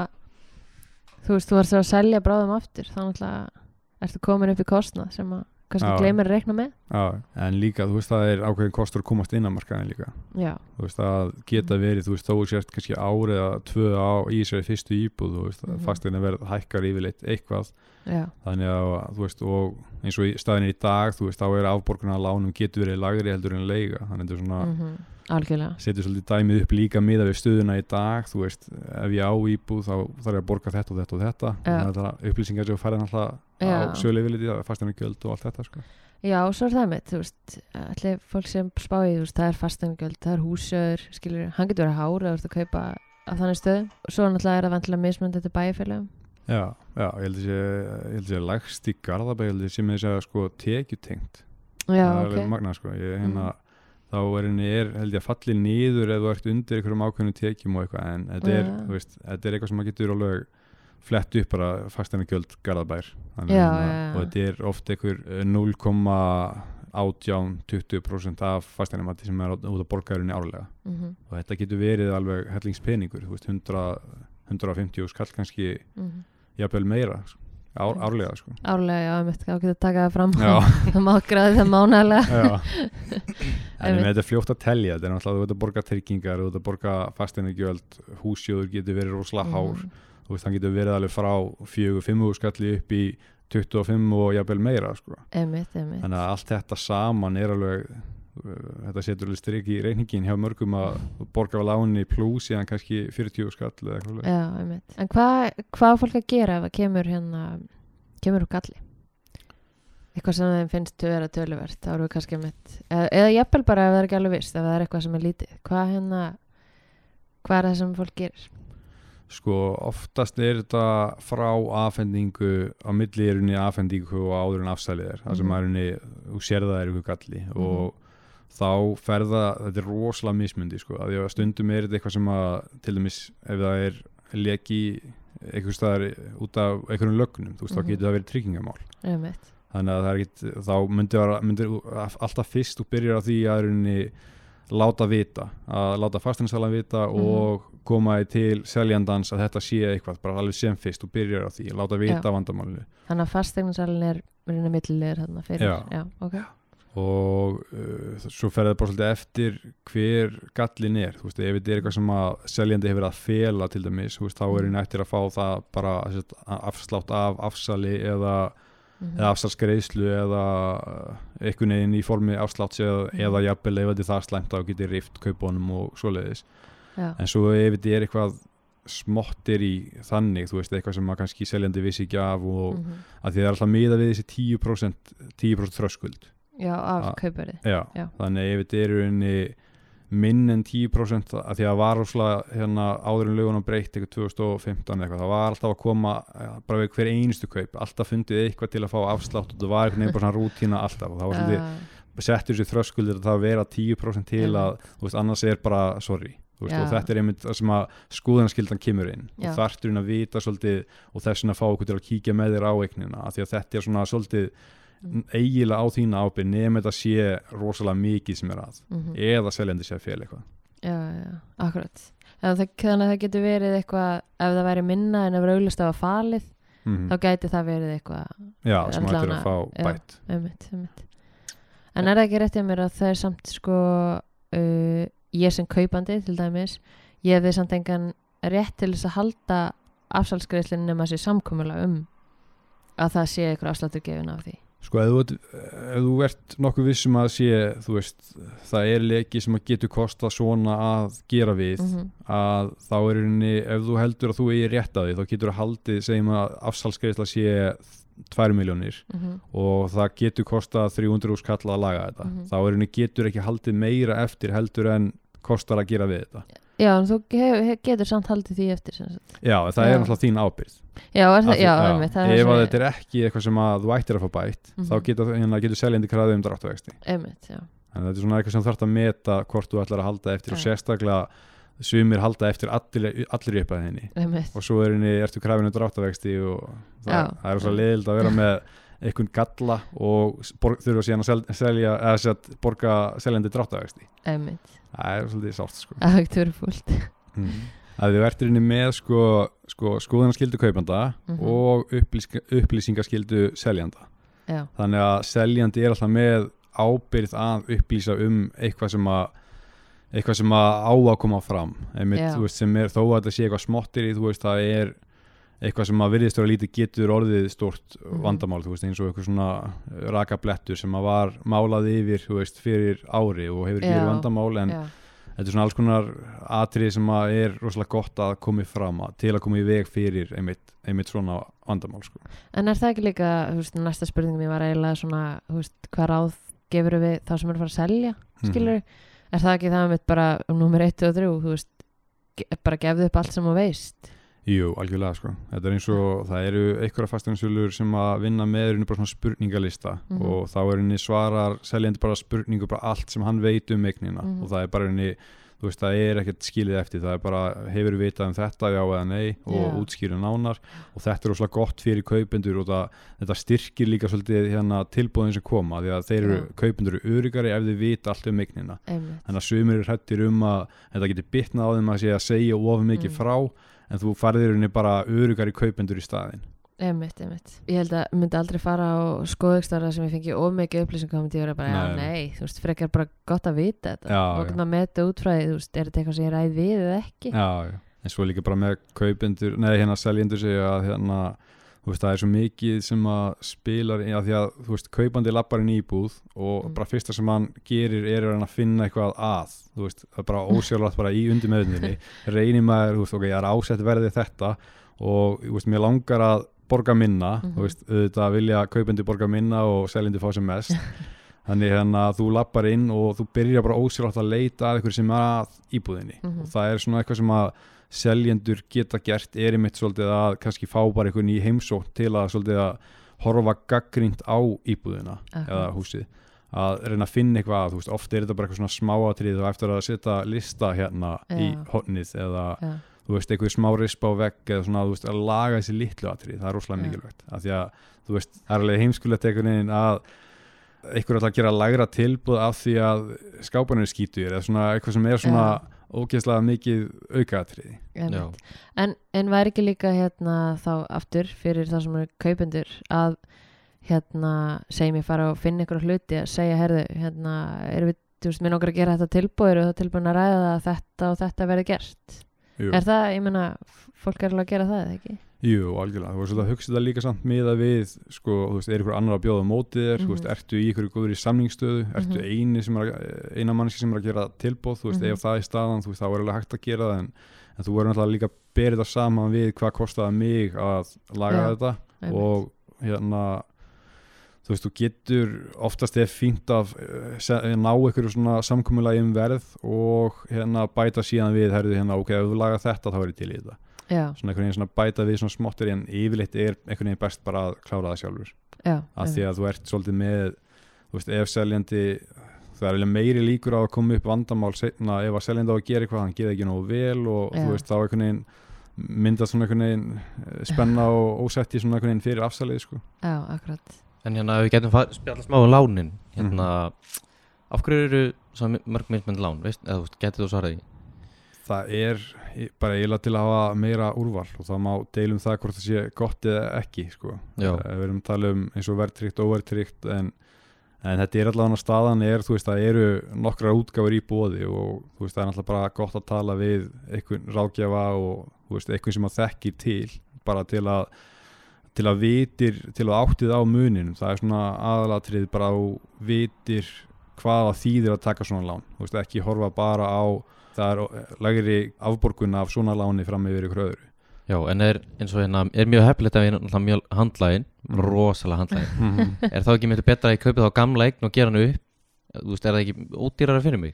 þú veist, þú ert að selja bráðum aftur þá náttúrulega ertu komin upp í kostnað sem að kannski gleymir að reikna með. Já, en líka þú veist það er ákveðin kostur að komast inn á markaðin líka. Já, þú veist að geta verið, þú veist þó sért kannski árið eða tvö á í þessari fyrstu íbúð þú veist, mm. -hmm. verð hækkar yfirleitt eitthvað. Já, þannig að þú veist og eins og í staðinni í dag þú veist þá er afborguna að lánum getur verið lagri heldur en leiga. Þannig að þetta er svona mm algjörlega. Setur svolítið dæmið upp líka miða við stöðuna í dag. Þú veist ef ég á íbúð þá þarf ég að borga þetta og þetta og þetta. Þannig að er upplýsingar sem færðan alltaf á Já. sölu yfirliti fastan gjöld og allt þetta sko. Já, svo er það með, þú veist allir fólk sem spáði, þú veist, það er fastanugjöld það er húsöður, skilur, hann getur verið hár eða þú ert að kaupa á þannig stöðum. Svo náttúrulega er það vantilega mismöndi þetta bæjarfélagum já, já, ég held að sé að lægst í Garðabæ ég held að sé með þess að sko tekjutengt. Já, það er ok, alveg magnað sko. Ég, hérna, Mhm. Þá er henni er held ég að falli niður ef þú ert undir einhverjum ákveðnum tekjum og eitthvað en þetta er, þú veist, þetta er eitthvað sem maður getur alveg flett upp bara fastan gjöld Garðabær Já, já, já. og þetta er oft einhver eh, 0,18-20% af fastanumati sem er út af borgarinni árlega mm og þetta getur verið alveg hellingspeningur þú veist 100, 150 skall kannski -hmm. jafnvel meira ár, árlega sko. Árlega, já, mitt, þá getur taka það fram. Það má græði það mánalega en þetta er fljótt að telja þetta er náttúrulega þú veit að borga tryggingar þú veit að borga fasteinagjöld húsjóður getur verið rosalega hár. Mhm. þú veist hann getur verið alveg frá 4-5 skalli upp í 25 og jafnvel meira sko. Einmitt, einmitt. Þannig að allt þetta saman er alveg þetta setur alveg strik í reyningin hjá mörgum að borga á láni pluss síðan kannski 40 skall eða eitthvað. Já, En hvað hva fólk að gera ef það kemur hérna kemur úr galli? Eitthvað sem þeim finnst að vera töluvert þá eru við kannski mitt eða, eða jafnvel bara ef það er ekki alveg vist ef það er eitthvað sem er lítið hvað hérna hvað er það sem fólk gerir? sko oftast er þetta frá afhendingu á milli er unni afhendingu og áður en afsælið er það sem Mhm. er unni, þú sér það er ykkur galli Mhm. og þá ferða þetta er rosalega mismundi sko, að stundum er þetta eitthvað sem að til dæmis ef það er leki einhver staðar út af einhverjum lögnum, þú veist, Mhm. þá getur það verið tryggingamál Einmitt þannig að það er ekkit, þá myndi, vera, myndi alltaf fyrst og byrjar á því að rauninni láta vita að láta fasteignasalan vita Mhm. og koma til seljandans að þetta sé eitthvað, bara alveg sem fyrst og byrjar á því, láta vita vandamálinu Þannig að fastegnasalinn er verið millilegur þarna fyrir Já. já ok og uh, svo fer það bara svolítið eftir hver gallin er þú veist, ef þetta er eitthvað sem að seljandi hefur að fela til dæmis, þú veist, þá er henni eftir að fá það bara sett, afslátt af afsali eða, Mhm. eða afsalsgreislu eða uh, einhvern veginn í formi afslátts eða, Mhm. eða jafnvel ef þetta er það slæmt þá getur rift kaupunum og svoleiðis Já, en svo ef þetta er eitthvað smottir í þannig, þú veist, eitthvað sem að kannski seljandi vissi ekki af og mhm. að því það er alltaf miða við þessi 10% 10% þröskuld já af kaupverði þannig ef þetta er unni minn en 10% að því að var hérna, áður en lögunum breytt eitthvað 2015 eitthvað, það var alltaf að koma eh, bara við hver einustu kaup, alltaf fundið eitthvað til að fá afslátt og það var veginn bara svona rútína alltaf og það var svolítið Já, settur sér þröskuldir að það vera 10% til að, þú veist, annars er bara sorry, þú veist, Já. og þetta er einmitt það sem að skoðanaskildan kemur inn Já. og þarfturinn að vita svolítið og þess vegna fá okkur til að kíkja með þér á eignina af því að þetta er svona svolítið. Eiginlega á þína ábyrð nefnir þetta sé rosalega mikið sem er að mhm. eða seljandi sé að fél eitthvað já, já, akkurat það, þannig að það getur verið eitthvað ef það væri minna en ef auðvitað var falið mm þá gæti það verið eitthvað Já, sem hættur að fá já. bætt einmitt, einmitt. en er það ekki rétt hjá mér að það er samt sko uh, ég sem kaupandi til dæmis ég hefði samt engan rétt til þess að halda afsalsgreiðslinn nema sér samkomulega um að það sé eitthvað afsláttur gefin af því Sko, ef þú, ef þú ert nokkuð vissum að sé, þú veist, það er leki sem að getur kosta svona að gera við, mm að þá er rauninni, ef þú heldur að þú eigi rétt að því, þá getur þú haldið, segjum að afsalsgreisla sé 2 miljónir -hmm. og það getur kostað 300 úr skall að laga þetta. Mhm. Þá er rauninni getur ekki haldið meira eftir heldur en kostar að gera við þetta. Já, en þú getur samt haldið því eftir. Já, það Já. er náttúrulega þín ábyrgð. já, er það, Af því- já, einmitt, það ef er að þessi- þetta er ekki eitthvað sem að þú ættir að fá bætt, þá Mhm. getur, hérna, getur seljandi kraðið um dráttavexti. einmitt, já, en þetta er svona eitthvað sem þarf að meta hvort þú ætlar að halda eftir og Já. sérstaklega sumir halda eftir allir, allir upp að henni einmitt og svo er henni, ertu krafinu dráttavexti og það, Já. það er svo leiðild að vera með einhvern galla og s- borg, þurfa síðan að sel, selja eða sett, borga seljandi dráttavexti einmitt, það er svolítið sátt sko. það er ekki fúlt. Að þið verður henni með sko, sko, skoðanaskildu kaupanda Mhm. og upplýsinga, upplýsingaskildu seljanda. Já, þannig að seljandi er alltaf með ábyrð að upplýsa um eitthvað sem að eitthvað sem að á að koma fram. Einmitt, þú veist, sem er þó að þetta sé eitthvað smottir í, þú veist, það er eitthvað sem að virðist vera lítið getur orðið stort Mhm. vandamál, þú veist, eins og eitthvað svona rakablettur sem að var málað yfir, þú veist, fyrir ári og hefur verið vandamál en já, þetta er svona alls konar atrið sem að er rosalega gott að komi fram að, til að koma í veg fyrir einmitt, einmitt svona vandamál sko. en er það ekki líka þú veist, næsta spurningum ég var eiginlega svona þú veist, hvað ráð gefur við þá sem er að fara að selja Mhm. skilur, er það ekki það mitt bara um nummer 1 og 3, þú veist bara gefðu upp allt sem þú veist Jú, algjörlega sko. Þetta er eins og það eru einhverja fasteignarsölur sem að vinna með henni bara svona spurningalista Mhm. og þá er henni svarar seljandi bara spurningu bara allt sem hann veit um eignina Mhm. og það er bara henni þú veist, það er ekkert skilið eftir það er bara, hefur vitað um þetta, já eða nei og Já. útskýru nánar og þetta er óslega gott fyrir kaupendur og það, þetta styrkir líka svolítið hérna tilbúðin sem koma því að þeir eru, Já. kaupendur eru öryggari ef þið vita allt um eignina þannig að sumir eru hrættir um að þetta getur bitnað á þeim að segja of mikið Mm. frá en þú farðir henni bara örugari kaupendur í staðin einmitt, einmitt. Ég held að myndi aldrei fara á skoðugstarra sem ég fengi of mikið upplýsing komið til að vera bara, já, Nei. þú veist, frekar bara gott að vita þetta. Já, og hvernig að meta út frá því, þú veist, er þetta eitthvað sem ég ræði við eða ekki? Já, já. en svo líka bara með kaupendur nei, hérna seljendur segja að hérna veist, það er svo mikið sem að spilar að því að, þú veist, kaupandi lappar inn í íbúð og Mm. bara fyrsta sem hann gerir er að finna eitthvað að þú veist, það er bara ósjálfrátt bara í undir meðunni reynir maður, þú veist, ok, ég er ásett verði þetta og, þú veist, mér langar að borga minna, Mhm. þú veist, auðvitað vilja kaupandi borga minna og seljendi fá sem mest þannig hérna að þú lappar inn og þú byrjar bara ósjálfrátt að leita að eitthvað sem er að íbúðinni Mhm. og það er svona eitthvað sem að seljendur geta gert er einmitt svolítið að kannski fá bara einhvern í heimsótt til að svolítið að horfa gaggrínt á íbúðina Akkurat. eða húsið að reyna að finna eitthvað að, þú veist, oft er þetta bara eitthvað svona smáatrið og eftir að setja lista hérna í Já. hotnið eða já, þú veist, eitthvað smá rispa á vegg eða svona, þú veist, að laga þessi litlu atrið það er rosalega Já. mikilvægt, af því að þú veist, það er alveg heimskulegt einhvern veginn að einhver er alltaf að gera lægra tilbúð af því að skápanir skítur eða svona eitthvað sem er svona ógeðslega mikið aukaatriði. En, en væri ekki líka hérna þá aftur fyrir það sem eru kaupendur að hérna segjum ég fara og finna ykkur hluti að segja herðu hérna erum við, þú veist, minn okkar að gera þetta tilbúið eru það tilbúin að ræða þetta og þetta verði gert? Jú, er það, ég meina, f- fólk er alveg að gera það eða ekki? Jú algjörlega, þú veist að hugsa þetta líka samt miða við, sko, þú veist, er ykkur annar að bjóða mótið þér, þú veist, Mhm. ertu í ykkur góður í samningsstöðu, ertu Mhm. eini sem er að, eina mannski sem er að gera tilbóð, þú veist, Mhm. ef það er staðan, þú veist, þá er alveg hægt að gera það en, en þú verður náttúrulega líka að bera þetta saman við hvað kostaði mig að laga Já, þetta Einmitt. og hérna þú veist, þú getur oftast er fínt að uh, se- ná ykkur svona samkomulega um verð og hérna bæta síðan við herðu hérna, ok, ef þú laga þetta þá er ég til í þetta já, svona einhvern veginn svona bæta við svona smottir en yfirleitt er einhvern veginn best bara að klára það sjálfur. Já, af því að þú ert svolítið með þú veist, ef seljandi það er eiginlega meiri líkur á að koma upp vandamál setna ef að seljandi á að gera eitthvað hann gera ekki nógu vel og Já. þú veist þá einhvern veginn myndast svona einhvern veginn eh, spenna og ósetti svona einhvern veginn fyrir afsalið sko. já, akkurat. En hérna ef við getum spjallað smá um lánin Hérna Af hverju eru svo mörg mismönd lán veist, eða veist, það er bara eiginlega til að hafa meira úrval og það má deilum það hvort það sé gott eða ekki sko. Eh, við erum að tala um eins og verðtrykt og óverðtrykt en, en þetta er allavega staðan er þú veist það eru nokkrar útgáfur í bóði og þú veist það er alltaf bara gott að tala við einhvern ráðgjafa og þú veist einhvern sem að þekkir til bara til að til að vitir, til að áttið á muninum. Það er svona aðalatrið bara á vitir hvaða þýðir að taka svona lán, þú veist ekki horfa bara á það er lagri afborgun af svona láni fram yfir ykkur öðru. Já, en er eins og hérna Er mjög heppilegt að við erum mjög handlægin Mhm. Rosalega handlægin Er þá ekki miklu betra að ég kaupi þá gamla eign og gera hann upp? Þú veist, er það ekki ódýrara fyrir mig?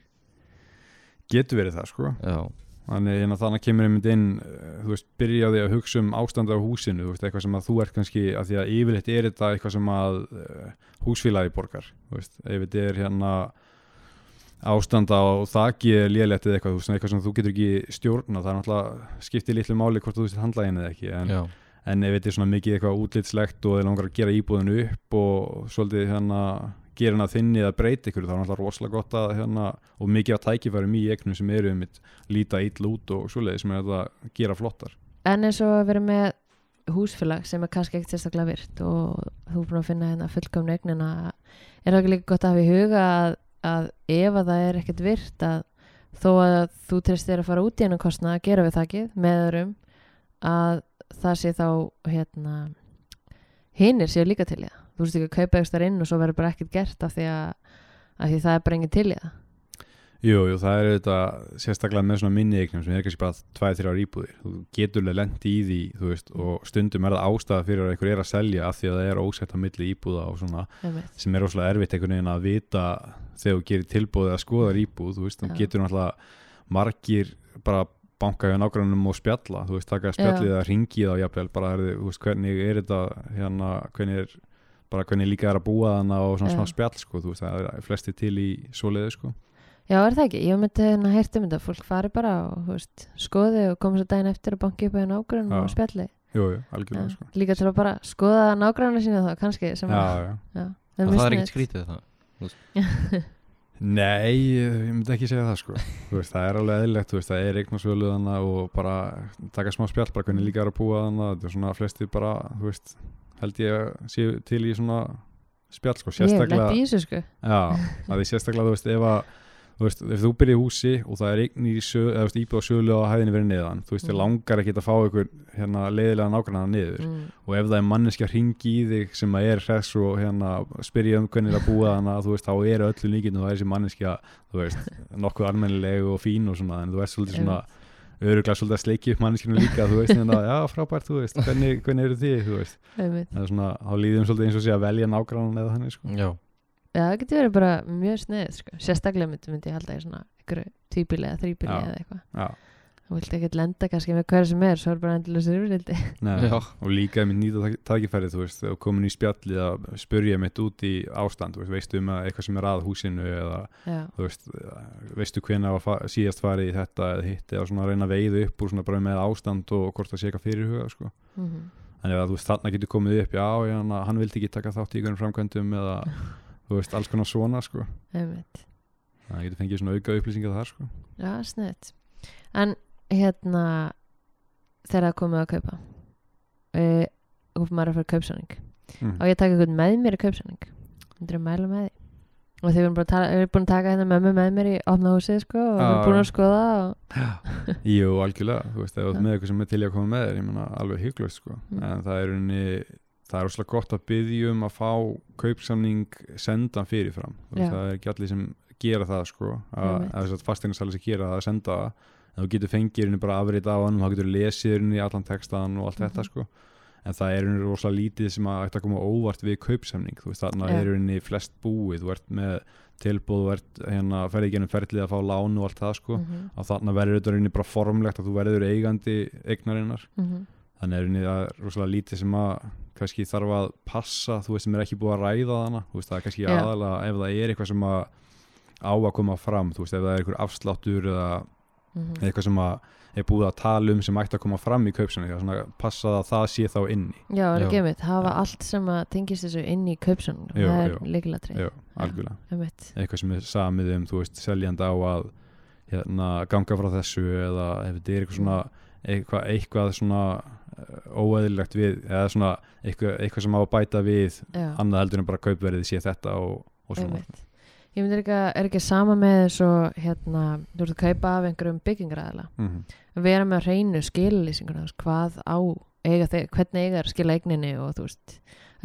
getur verið það sko. Já, þannig hérna, þannig kemur einmitt inn eh, þú veist, byrja á því að hugsa um ástand á húsinu þú veist, eitthvað sem að þú ert kannski að því að yfirleitt er þetta eitthvað sem að uh, húsfélagi borgar þú veist, ef þetta er hérna ástand á þakki er lélegt eða eitthvað, þú veist, eitthvað sem þú getur ekki stjórna, það er náttúrulega skiptir litlu máli hvort þú veist handla einu eða ekki en, en ef þetta er svona mikið eitthvað útlitslegt og þeir langar að gera íbúðinu upp og svolítið hérna gera hana þinni eða breyta ykkur þá er náttúrulega rosalega gott að hérna og mikið að tækifærum í eignum sem eru um líta ill út og svoleiði sem er að gera flottar. En eins og að vera með húsfélag sem er kannski ekkert sérstaklega virt og þú er búin að finna hérna fullkomna eignina er það ekki líka gott að hafa í huga að, að ef að það er ekkert virt að þó að þú tristir að fara út í hennan kostnað að gera við þakkið með öðrum að það sé þá hérna hinnir séu líka til í það. Þú veist ekki að kaupa ekstra inn og svo verður bara ekkert gert af því að, að því það er bara engin til í það Jú, jú, það er auðvitað sérstaklega með svona minni eignum sem er kannski bara 2-3 ára íbúðir þú getur alveg lendi í því þú veist, og stundum er það ástæða fyrir að einhver er að selja af því að það er ósett á milli íbúða og svona sem er rosalega erfitt einhvern veginn að vita þegar þú gerir tilbúið að skoða íbúð þú veist, þú Já. getur náttúrulega margir bara banka hjá nágrannum og spjalla, þú veist, taka spjallið að ringi þá jafnvel, bara þú veist, hvernig er þetta hérna, hvernig er bara hvernig líka er að búa þarna og svona Já. smá spjall, sko, þú veist, það er flesti til í svoleiðu, sko. Já, er það ekki? Ég myndi hérna heyrt um þetta. Fólk fari bara og veist, skoði og koma svo daginn eftir og banki upp á nágrunum og spjalli. Jú, jú, algjörlega, sko. líka til að bara skoða nágrunum sína þá kannski sem Já, að- já. já, það, það er ekkert skrítið það. Nei, ég myndi ekki segja það sko. Veist, það er alveg eðlilegt, veist, það er eign og sölu þannig og bara taka smá spjall bara hvernig líka er að búa þannig þetta er svona flesti bara, þú veist held ég að séu til í svona spjall sko, Ég hef sérstaklega lent að þú veist, ef að þú í húsi og það er eign í sölu, eða þú veist, íbúð á sölu á hæðinni verið neðan, þú veist, þið Mm. langar ekki að fá ykkur hérna leiðilega nákvæmlega niður. Mm. og ef það er manneskja hringi í þig sem að er hress og hérna spyrja um hvernig er að búa þannig þú veist, þá er öllu líkinn og það er þessi manneskja þú veist, nokkuð almennileg og fín og svona, en þú veist svolítið svona öruglega svolítið að sleiki upp manneskjunu líka þú veist, hérna, já frábært, þú veist, hvernig, hvernig Já, það getur verið bara mjög sniðið sko. Sérstaklega myndi, myndi ég halda í svona einhverju tvíbili eða þrýbili Já. eða eitthvað. Já, þú vilt ekkert lenda kannski með hverju sem er svo er bara yfirildi Nei, Já. og líka með nýta tækifæri þú veist, þú komin í spjallið að spurja mitt út í ástand, þú veist, veistu um að eitthvað sem er að húsinu eða Já, þú veist, veistu hvenær var síðast farið í þetta eða hitt eða svona að reyna að veiða upp úr svona bara með ástand og hvort það sé eitthvað fyrirhuga sko. mm þannig að þú veist, þarna getur komið upp já, já, hann- vildi ekki taka þátt í einhverjum framkvæmdum eða þú veist, alls konar svona sko. það getur fengið svona auka upplýsingar þar sko. Já, sniðið En hérna þegar það komið að kaupa uh, og maður er að fara kaupsanning mm. og ég taka eitthvað með mér í kaupsanning Myndir að mæla með því og þið erum búin að, taka hérna mömmu með mér í opna húsið sko og við erum búin að skoða og Jú, algjörlega, þú veist, þú ert Já. með eitthvað sem er til að koma með þér, ég meina alveg hygglust sko. Mm. en það er unni það er óslega gott að byggja um að fá kaupsamning sendan fyrirfram. Það er ekki allir sem gera það sko, að, að þess að fasteignasali sem gera það að senda það. Þú getur fengið henni bara afrið á hann þá getur lesið henni allan textan og allt þetta Mhm. sko. En það er einhverjum rosalega lítið sem að ætti að koma óvart við kaupsamning. Þú veist þarna Já. er einhverjum flest búið. Þú ert með tilbúð, þú ert hérna ferði ekki ennum ferlið að fá lán og allt það sko. Mhm, og þarna verður þetta rauninni bara formlegt að þú verður eigandi eignarinnar. Mhm. Þannig er það er rosalega lítið sem að kannski þarf að passa þú veist sem er ekki búið að ræða þú veist það er kannski Já. aðalega ef það er eitthvað sem að á að koma fram þú veist ef það er eitthvað afsláttur eða mhm. eitthvað sem að er búið að tala um sem ætti að koma fram í kaupsanni þannig að passa að það sé þá inni Já, er Já. ekki einmitt, hafa allt sem að tengist þessu inn í kaupsann Jú, það er jú. líkilatri Já, algjörlega eitthvað sem er samið um, þú veist, seljandi á að hérna, ganga frá þessu eða ef þetta er eitthvað svona eitthvað, eitthvað svona uh, óeðlilegt við, eða svona eitthvað, eitthvað sem á að bæta við já, annað heldur en bara kaupverðið sé þetta og, og svona. Einmitt. Ég myndi ekki að, er ekki sama með svo hérna, þú ert að kaupa af einhverjum byggingaræðila mm að vera með skilulýsinguna þú veist, hvað á eiga þeir, hvernig eiga þeir að skila eigninni og þú veist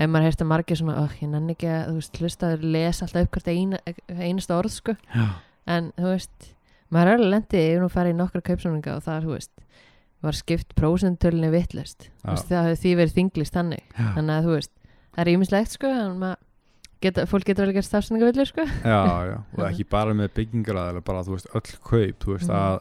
ef maður heyrst að margir svona, oh, ég nenni ekki að þú veist, hlusta að lesa alltaf upp hvert eina, einasta orð sko, Já, en þú veist maður er alveg lendið yfir nú farið í nokkra kaupsamninga og það, þú veist, var skipt prósentölinni vittlust, það hefði því verið þinglist þannig, já, þannig að þú veist það er ímislegt sko, geta, fólk getur vel gert stafsendinga villur sko. Já, já. og ekki bara með byggingaræðilega bara, þú veist, öll kaup þú veist, Mhm. að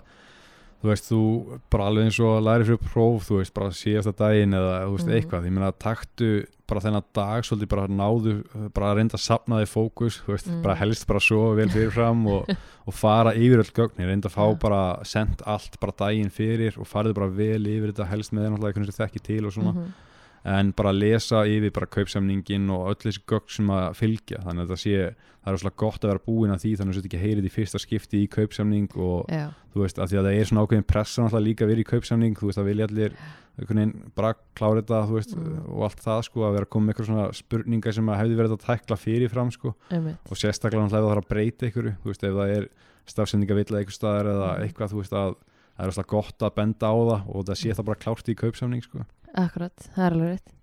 þú veist, þú bara alveg eins og læri fyrir próf þú veist, bara síðasta daginn eða þú veist, Mhm. eitthvað, ég meina, taktu bara þennan dag, svolítið bara náðu bara reynda að sapna þig fókus þú veist, Mhm. bara helst bara svo vel fyrirfram og, og fara yfir öll gögnir reynda að fá Já. bara, send allt bara daginn fyrir og farið bara vel yfir þetta helst með einhvern sem þekki til og svona Mhm. En bara lesa yfir bara kaupsamningin og öll þessi gögn sem að fylgja þannig að það sé, það er svolítið gott að vera búin að því þannig að þú ekki heyrið í fyrsta skipti í kaupsamning og Já, þú veist, að því að það er svona ákveðin pressa náttúrulega líka að vera í kaupsamning, þú veist, að vilja allir bara klára þetta, þú veist Mm. og allt það, sko, að vera að koma með eitthvað svona spurningar sem að hefði verið að tækla fyrirfram, sko einmitt og sérstaklega náttúrulega ef það þarf að breyta ykkur þú veist, ef það er stafsendingavilla eitthvað staðar eða Mm. eitthvað, þú veist, að það er alltaf gott að benda á það og það sé það bara klárt í kaupsamning, sko. Akkurat, það er alveg rétt.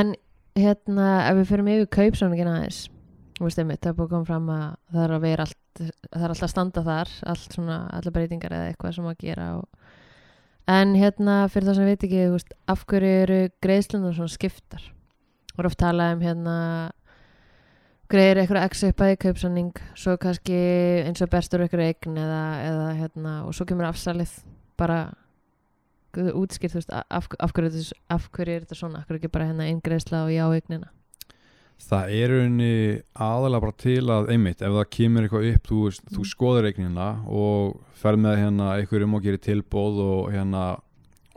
En hérna, ef við fyrir yfir kaupsamningin aðeins það er búið að koma fram að það er að vera allt það er alltaf að standa þar, allt svona allar breytingar eða eitthvað sem að gera og... En hérna, fyrir það sem veit ekki þú veist, af hverju eru greiðslunar svona skiptar? Og oft talað um hérna greiðir eitthvað x upp að í kaupsamning svo kannski eins og bestur eitthvað eign eða, eða hérna og svo kemur afsalið bara útskýrt, þú veist, af, af, hverju, af hverju er þetta svona, af hverju ekki bara hérna eingreðsla og já eignina Það er unni aðalega bara til að einmitt, ef það kemur eitthvað upp þú, veist, þú Mm. skoður reiknina og fer með hérna eitthvað um og gerir tilbóð og hérna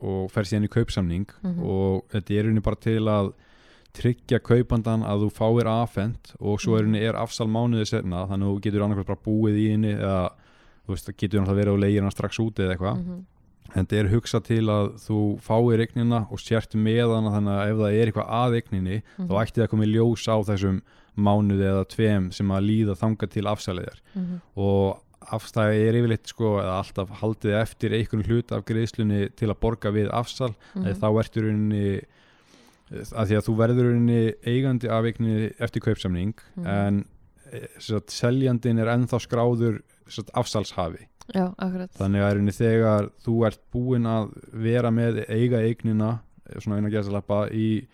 og fer síðan í kaupsamning Mhm. og þetta er unni bara til að tryggja kaupandan að þú fáir afhent og svo er Mhm. unni er afsal mánuði setna þannig að þú getur annarkvæmt bara búið í henni eða þú veist, getur náttúrulega verið og leigir hana strax út eða eitthvað Mhm. en þetta er hugsað til að þú fáir eignina og sért með hana þannig að ef það er eitthvað að eigninni Mhm. þá ætti það að koma í ljós á þessum mánuði eða tveim sem að líða þanga til afsæliðar Mhm. og afstæði er yfirleitt sko eða alltaf haldið eftir einhvern hlut af greiðslunni til að borga við afsal Mhm. mm þá ertu rauninni að því að þú verður eigandi af eigninni eftir kaupsamning Mhm. en eh, sagt, seljandin er ennþá skráður sagt, afsalshafi Já, þannig að þegar þú ert búinn að vera með eiga eignina eh, svona eina gæsalappa í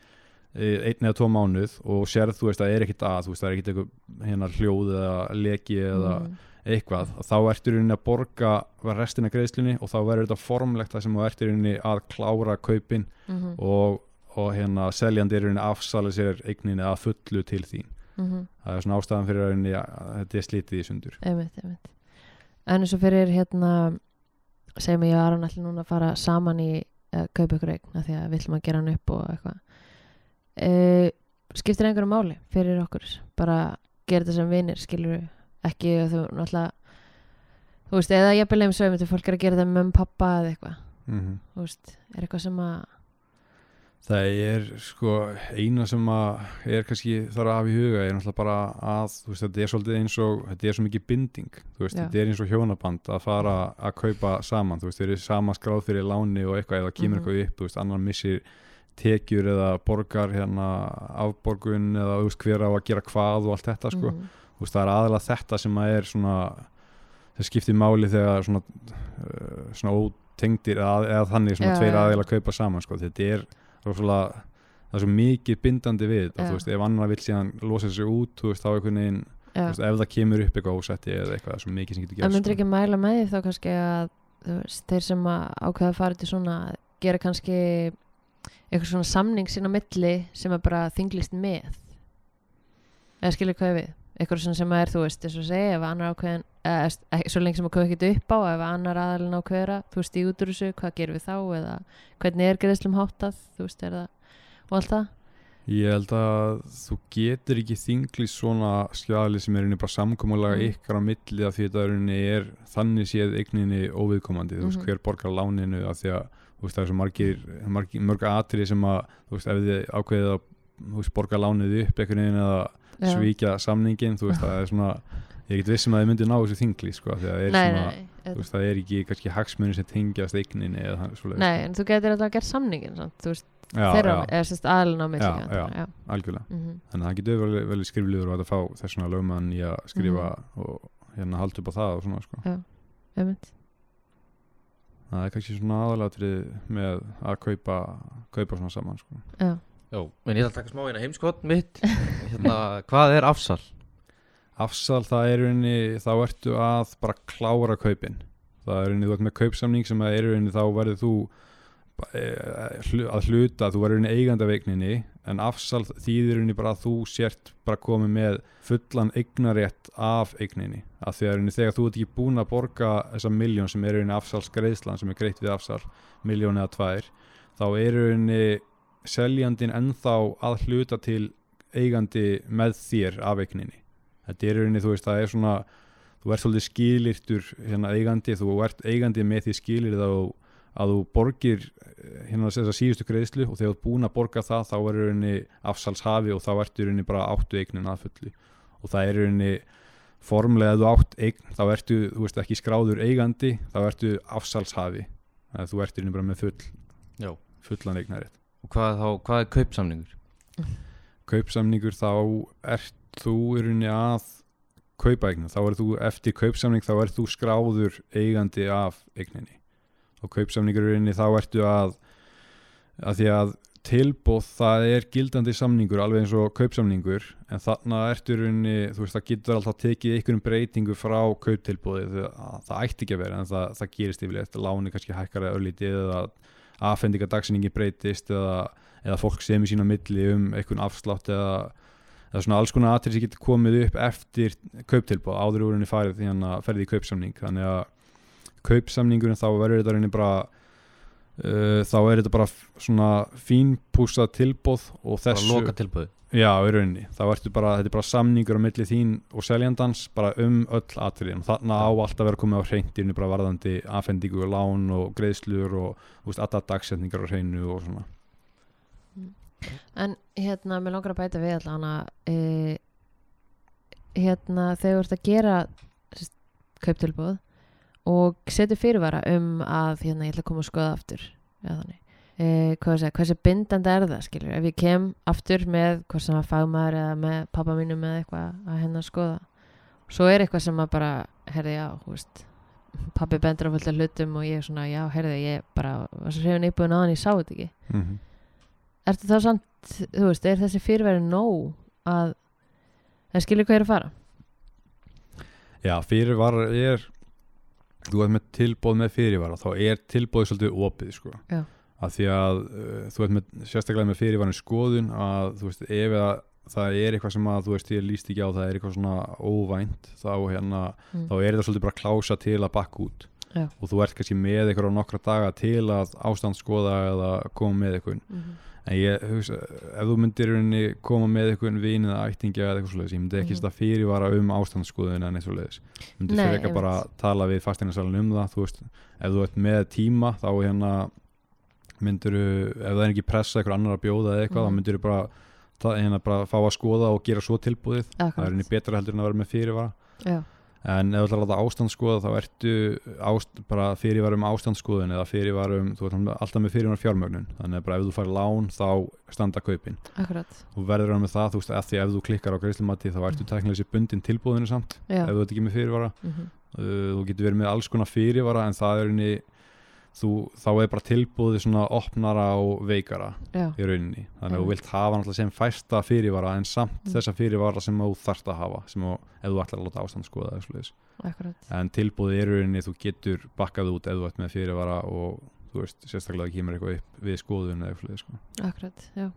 eh, einn eða tvo mánuð og sérð þú veist að það er ekkit að þú veist það er ekkit eitthvað hérna hljóð eða leki eða Mhm. eitthvað þá ertu rauninni að borga restina greiðslunni og þá verður þetta formlegt það sem þú ertu rauninni að klára kaupin Mhm. og, og hérna seljandi er rauninni að afsala sér eigninni að fullu til þín. Mhm. það er svona ástæðan fyrir að þetta er slítið í sundur. Einmitt, einmitt. En eins og fyrir hérna segjum ég að Aron ætli núna að fara saman í að kaupa ykkur eign því að við ætlum að gera hann upp og eitthvað. E, skiptir einhverju máli fyrir okkur? Bara gera þetta sem vinir skilur ekki að þú náttúrulega þú veist, eða ég byrja um sveimur til fólk er að gera þetta með um pappa eða eitthvað. Mm þú veist, er eitthvað sem að Það er sko eina sem að er kannski þarf að hafa í huga er náttúrulega bara að þú veist þetta er svolítið eins og þetta er svo mikið binding þú veist þetta er eins og hjónaband að fara að kaupa saman þú veist þeir eru sama skráð fyrir láni og eitthvað eða kemur Mhm. eitthvað upp þú veist annar missir tekjur eða borgar hérna afborgun eða þú veist hver á að gera hvað og allt þetta sko. Mhm. þú veist það er aðalega þetta sem að er svona það skiptir máli þegar svona, uh, svona ótengdir eða, eða þannig svona Já, tveir aðeila kaupa saman sko. Þetta er rosalega það er svo mikið bindandi við þetta, þú veist, ef annar vill síðan losa sig út, þú veist, þá einhvern veginn veist, ef það kemur upp eitthvað ósetti eða eitthvað, það er svo mikið sem getur En gerst myndir sko. ekki mæla með því þá kannski að veist, þeir sem að ákveða að fara til svona gera kannski eitthvað svona samning sín á milli sem er bara þinglist með? Eða skilur hvað við? Eitthvað sem að er þú veist eins og segja ef annar ákveðin eða, ekki, svo lengi sem að kveða ekkert upp á ef annar aðalinn ákveður að þú veist í út úr þessu hvað gerum við þá eða hvernig er greiðslum háttað þú veist er það og allt það Ég held að þú getur ekki þingli svona skjali sem er inni bara samkomulega Mm. ykkar á milli af því þetta er, inni er þannig séð eigninni óviðkomandi, þú veist Mhm. hver borgar láninu af því að veist það er svo margir, margir mörg atrið sem að þú veist ef þið ákveðið að borga lánið upp einhvern veginn eða Já. svíkja samningin, þú veist það er svona ég get vissum að þið myndi ná þessu þingli sko, af því að það er nei, svona, nei, veist það er ekki kannski hagsmunni sem tengjast eigninni eða þannig svoleiðis, nei en þú getur alltaf að gera samningin samt, þú veist, sko. já, þeirra já, eða sérst aðalinn á milli Já, já. já. algjörlega Mhm. þannig að það getur vel, vel skrifliður að fá þess svona lögmann í að skrifa Mhm. og hérna halda upp á það og svona sko. einmitt. það er kannski svona aðalatrið með að kaupa kaupa svona saman sko. Já. Já, en ég ætla að taka smá hérna heimskott mitt hérna, Hvað er afsal? Afsal það er rauninni þá ertu að bara klára kaupin. Það er rauninni þú ert með kaupsamning sem að er rauninni þá verður þú eh, að hluta, þú verður af eigninni en afsal þýðir rauninni bara að þú sért bara komið með fullan eignarétt af eigninni. Að því að rauninni þegar þú ert ekki búin að borga þessa miljón sem er í rauninni afsalsgreiðslan sem er greitt við afsal, miljón eða tvær þá er rauninni seljandin ennþá að hluta til eigandi með þér af eigninni þetta er rauninni, þú veist, það er svona þú ert svolítið skilirtur hérna eigandi, þú ert eigandi með því skilir þá að þú borgir eh, hérna þess að síðustu greiðslu og þegar þú ert búin að borga það þá er rauninni afsalshafi og þá ertu rauninni bara áttu eignin að fullu og það er rauninni formlega að þú átt eign þá ertu, þú veist, ekki skráður eigandi þá ertu afsalshafi að þú ert í rauninni bara með full Já. fullan eignarétt Og hvað, þá, hvað er kaupsamningur? kaupsamningur þá ert þú í rauninni að kaupa eignin, þá er þú eftir kaupsamning þá ert þú skráður eigandi af eigninni. Og kaupsamningur í rauninni þá ertu að að því að tilbóð það er gildandi samningur alveg eins og kaupsamningur en þarna ertu í rauninni þú veist það getur alltaf tekið einhverjum breytingu frá kauptilbóði það, það ætti ekki að vera en það, það gerist yfirleitt láni kannski hækkar eða örlítið eða afhendingadagsinningi breytist eða, eða fólk semur sína milli um einhvern afslátt eða, eða svona alls konar atrið sem getur komið upp eftir kauptilbóð áður úr henni farið því hann að ferði í kaupsamning. Þannig að kaupsamningurinn þá verður þetta rauninni bara uh, þá er þetta bara svona fínpúsað tilbóð og Bara þessu loka tilbúið Já, rauninni, þá ertu bara, þetta er bara samningur á milli þín og seljandans bara um öll atriðin, þarna á alltaf vera komið á hreintirinu bara varðandi afhendingu og lán og greiðslur og alla dagsetningar á hreinu og svona En hérna, mér langar að bæta við allan að e, hérna, þegar þú ert að gera kauptilbúð og setur fyrirvara um að hérna, ég ætla að koma og skoða aftur eða þannig. E, að segja, hversu bindandi er það skilur, ef ég kem aftur með hvað sem að fagmaður eða með pappa mínum eða eitthvað að hennar skoða. Svo er eitthvað sem að bara, herði já veist, pappi bendur á fullt af hlutum og ég er svona, já, herði, ég bara svo hrifin íbúin á hann, ég sá þetta ekki. Mm -hmm. Ertu þá samt, þú veist, er þessi fyrirværi nóg að það skilur hvað er að fara Já, fyrirvara er þú ert með tilbóð með fyrirvara þá er tilbóðið svolítið opið sko. Að því að uh, þú ert með sérstaklega með fyrirvarin skoðun að þú veist, ef að það er eitthvað sem að þú veist, ég líst ekki á það er eitthvað svona óvænt þá hérna, Mm. þá er þetta svolítið bara klása til að bakka út Já. og þú ert kannski með eitthvað á nokkra daga til að ástand skoða eða koma með eitthvað mm -hmm. En ég, hugsa, ef þú myndir koma með eitthvað vin eða ættingja eða eitthvað svoleiðis, ég myndi ekki Mhm. mm fyrirvara um ástandsskoðun en eitthvað svoleiðis ég myndi fyrir ekki bara tala við fasteinarsalun um það, þú veist ef þú ert með tíma þá hérna myndir ef það er ekki pressa eitthvað annar að bjóða eða eitthvað, Mhm. þá myndir bara, ta- hérna, bara fá að skoða og gera svo tilbúðið það er Akkurat. henni betra heldur en að vera með fyrirvara Já. En ef þú ætlar að láta ástand skoða þá ertu ást, bara fyrirvara um ástandsskoðun eða fyrirvara um, þú ert alltaf með fyrirvara fjármögnun þannig að bara ef þú fær lán þá standa kaupin Akkurat. og verður hann með það, þú veist, að því ef þú klikkar á greiðslumati þá ertu teknilega sér bundin tilbúðinu samt Já. ef þú ert ekki með fyrirvara Mm -hmm. uh, þú getur verið með alls konar fyrirvara en það er henni þú, þá er bara tilbúðið svona opnara og veikara já, í rauninni. Þannig að þú vilt hafa náttúrulega sem fæsta fyrirvara en samt Mm. þessa fyrirvara sem þú þarft að hafa sem þú, ef þú ætlar að láta ástand skoða en tilbúðið í rauninni þú getur bakkað út ef þú ert með fyrirvara og þú veist, sérstaklega kemur eitthvað upp við skoðun eða eitthvað sko. akkurat, já,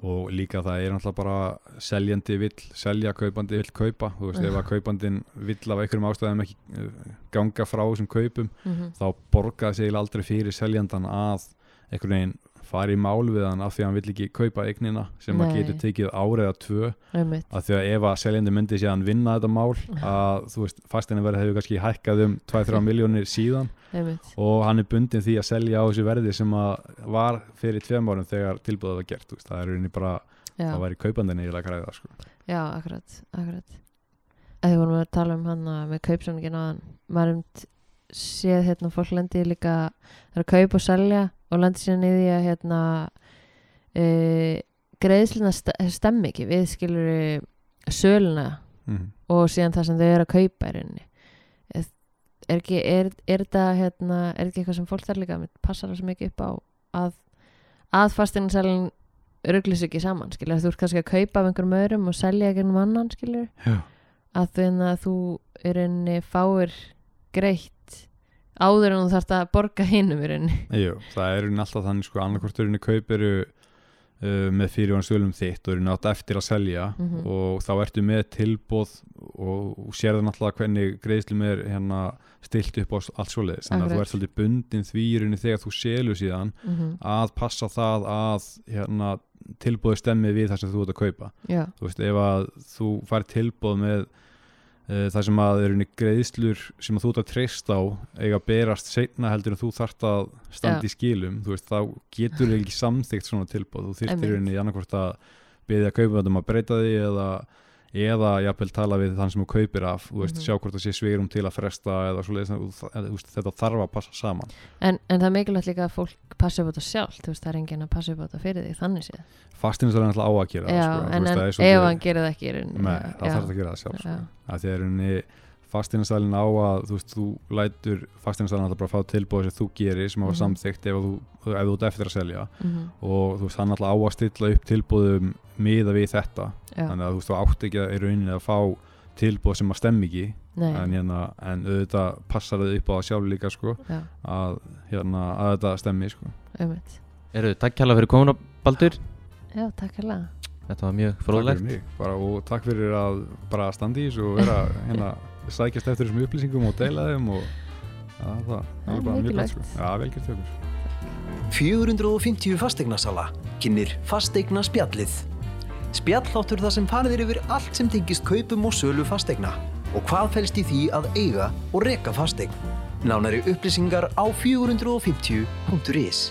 og líka það er náttúrulega bara seljandi vill selja, kaupandi vill kaupa. Þú veist, ef að kaupandin vill af einhverjum ástæðum ekki uh, ganga frá þessum kaupum mm þá borgaði eiginlega aldrei fyrir seljandan að einhvern veginn fari í mál við hann af því að hann vill ekki kaupa eignina sem að Nei. getur tekið árið að tvö. Einmitt. Af því að ef að seljandi myndi síðan vinna þetta mál að þú veist, fastinni verið hefur kannski hækkað um 2-3 miljónir síðan. Einmitt, og hann er bundin því að selja á þessu verði sem að var fyrir tveim árum þegar tilbúðað var gert, það er rauninni bara já, það væri kaupandinn eiginlega að græða sko. já, akkurat akkurat. Að því vorum við að tala um hann með kaupsamningin séð hérna fólk lendi líka það er að kaupa og selja og lendi síðan í því að hérna e, greiðsluna st stemmi ekki við skilur söluna mm. og síðan það sem þau eru að kaupa í rauninni er, er ekki er, er þetta hérna, er ekki eitthvað sem fólk þarf líka að passa það svo mikið upp á að, að fastinanselin rugglis ekki saman, skilur, þú ert kannski að kaupa af einhverjum öðrum og selja ekki um annan, skilur Já. að þannig að þú í rauninni fáir greitt áður en þú þarft að borga hinum í rauninni. Jú, það er rauninni alltaf þannig sko, annarkvort rauninni kaup eru uh, með fyrirvann sölum þitt og rauninni átt eftir að selja Mhm. og þá ertu með tilbóð og, og sérðu náttúrulega hvernig greiðslum er hérna stilt upp á allt svoleiðis. Þannig að þú ert svolítið bundin því rauninni þegar þú selur síðan mm -hmm. að passa það að hérna, tilbóði stemmi við það sem þú ert að kaupa. Já, þú veist, ef að þú fær tilbóð með uh, það sem að er unni greiðslur sem að þú ert að treysta á eiga að berast seinna heldur en þú þart að standa í skilum, þú veist, þá getur ekki samþygt svona tilbóð, þú þyrftir Einmitt. unni annarkvort að byggja kaupandum að breyta því eða eða jafnvel tala við þann sem þú kaupir af þú veist, Mhm. sjá hvort það sé sveirum til að fresta eða svoleiðis, það- veist, þetta þarf að passa saman en, en það er mikilvægt líka að fólk passi upp á þetta sjálf, þú veist, það er enginn að passa upp á þetta fyrir því, þannig séð fastinn er alltaf á að gera það, já, sko, þú en, veist, en það er ef hann gerir það ekki Nei, það þarf að gera það sjálf sko. að því að rauninni fastinastælinn á að þú veist, þú lætur fastinastælinn alltaf bara að fá tilbúið sem þú gerir sem hafa Mhm. samþykkt ef þú, ef þú ert eftir að selja. Mhm, og þú veist, hann alltaf á að stilla upp tilbúðum miða við þetta. Já, þannig að þú veist, þú átt ekki að, í rauninni að fá tilbúð sem að stemmi ekki. En, hérna, en auðvitað passar þau upp á það sjálf líka sko, að, hérna, að þetta stemmi sko. Eru, takk kjalla fyrir komuna Baldur. Já, takk hérlega Þetta var mjög Takk fyrir fróðlegt. mig, bara, og takk fyrir að bara standa í þessu og vera hérna, sækjast eftir þessum upplýsingum og deila þeim og ja, það, það Já, er bara mjög gott sko. Já, velgjört hjá okkur 450 fasteignasala kynir fasteigna spjallið. Spjalláttur það sem farið er yfir allt sem tengist kaupum og sölu fasteigna og hvað felst í því að eiga og reka fasteign. Nánari upplýsingar á 450.is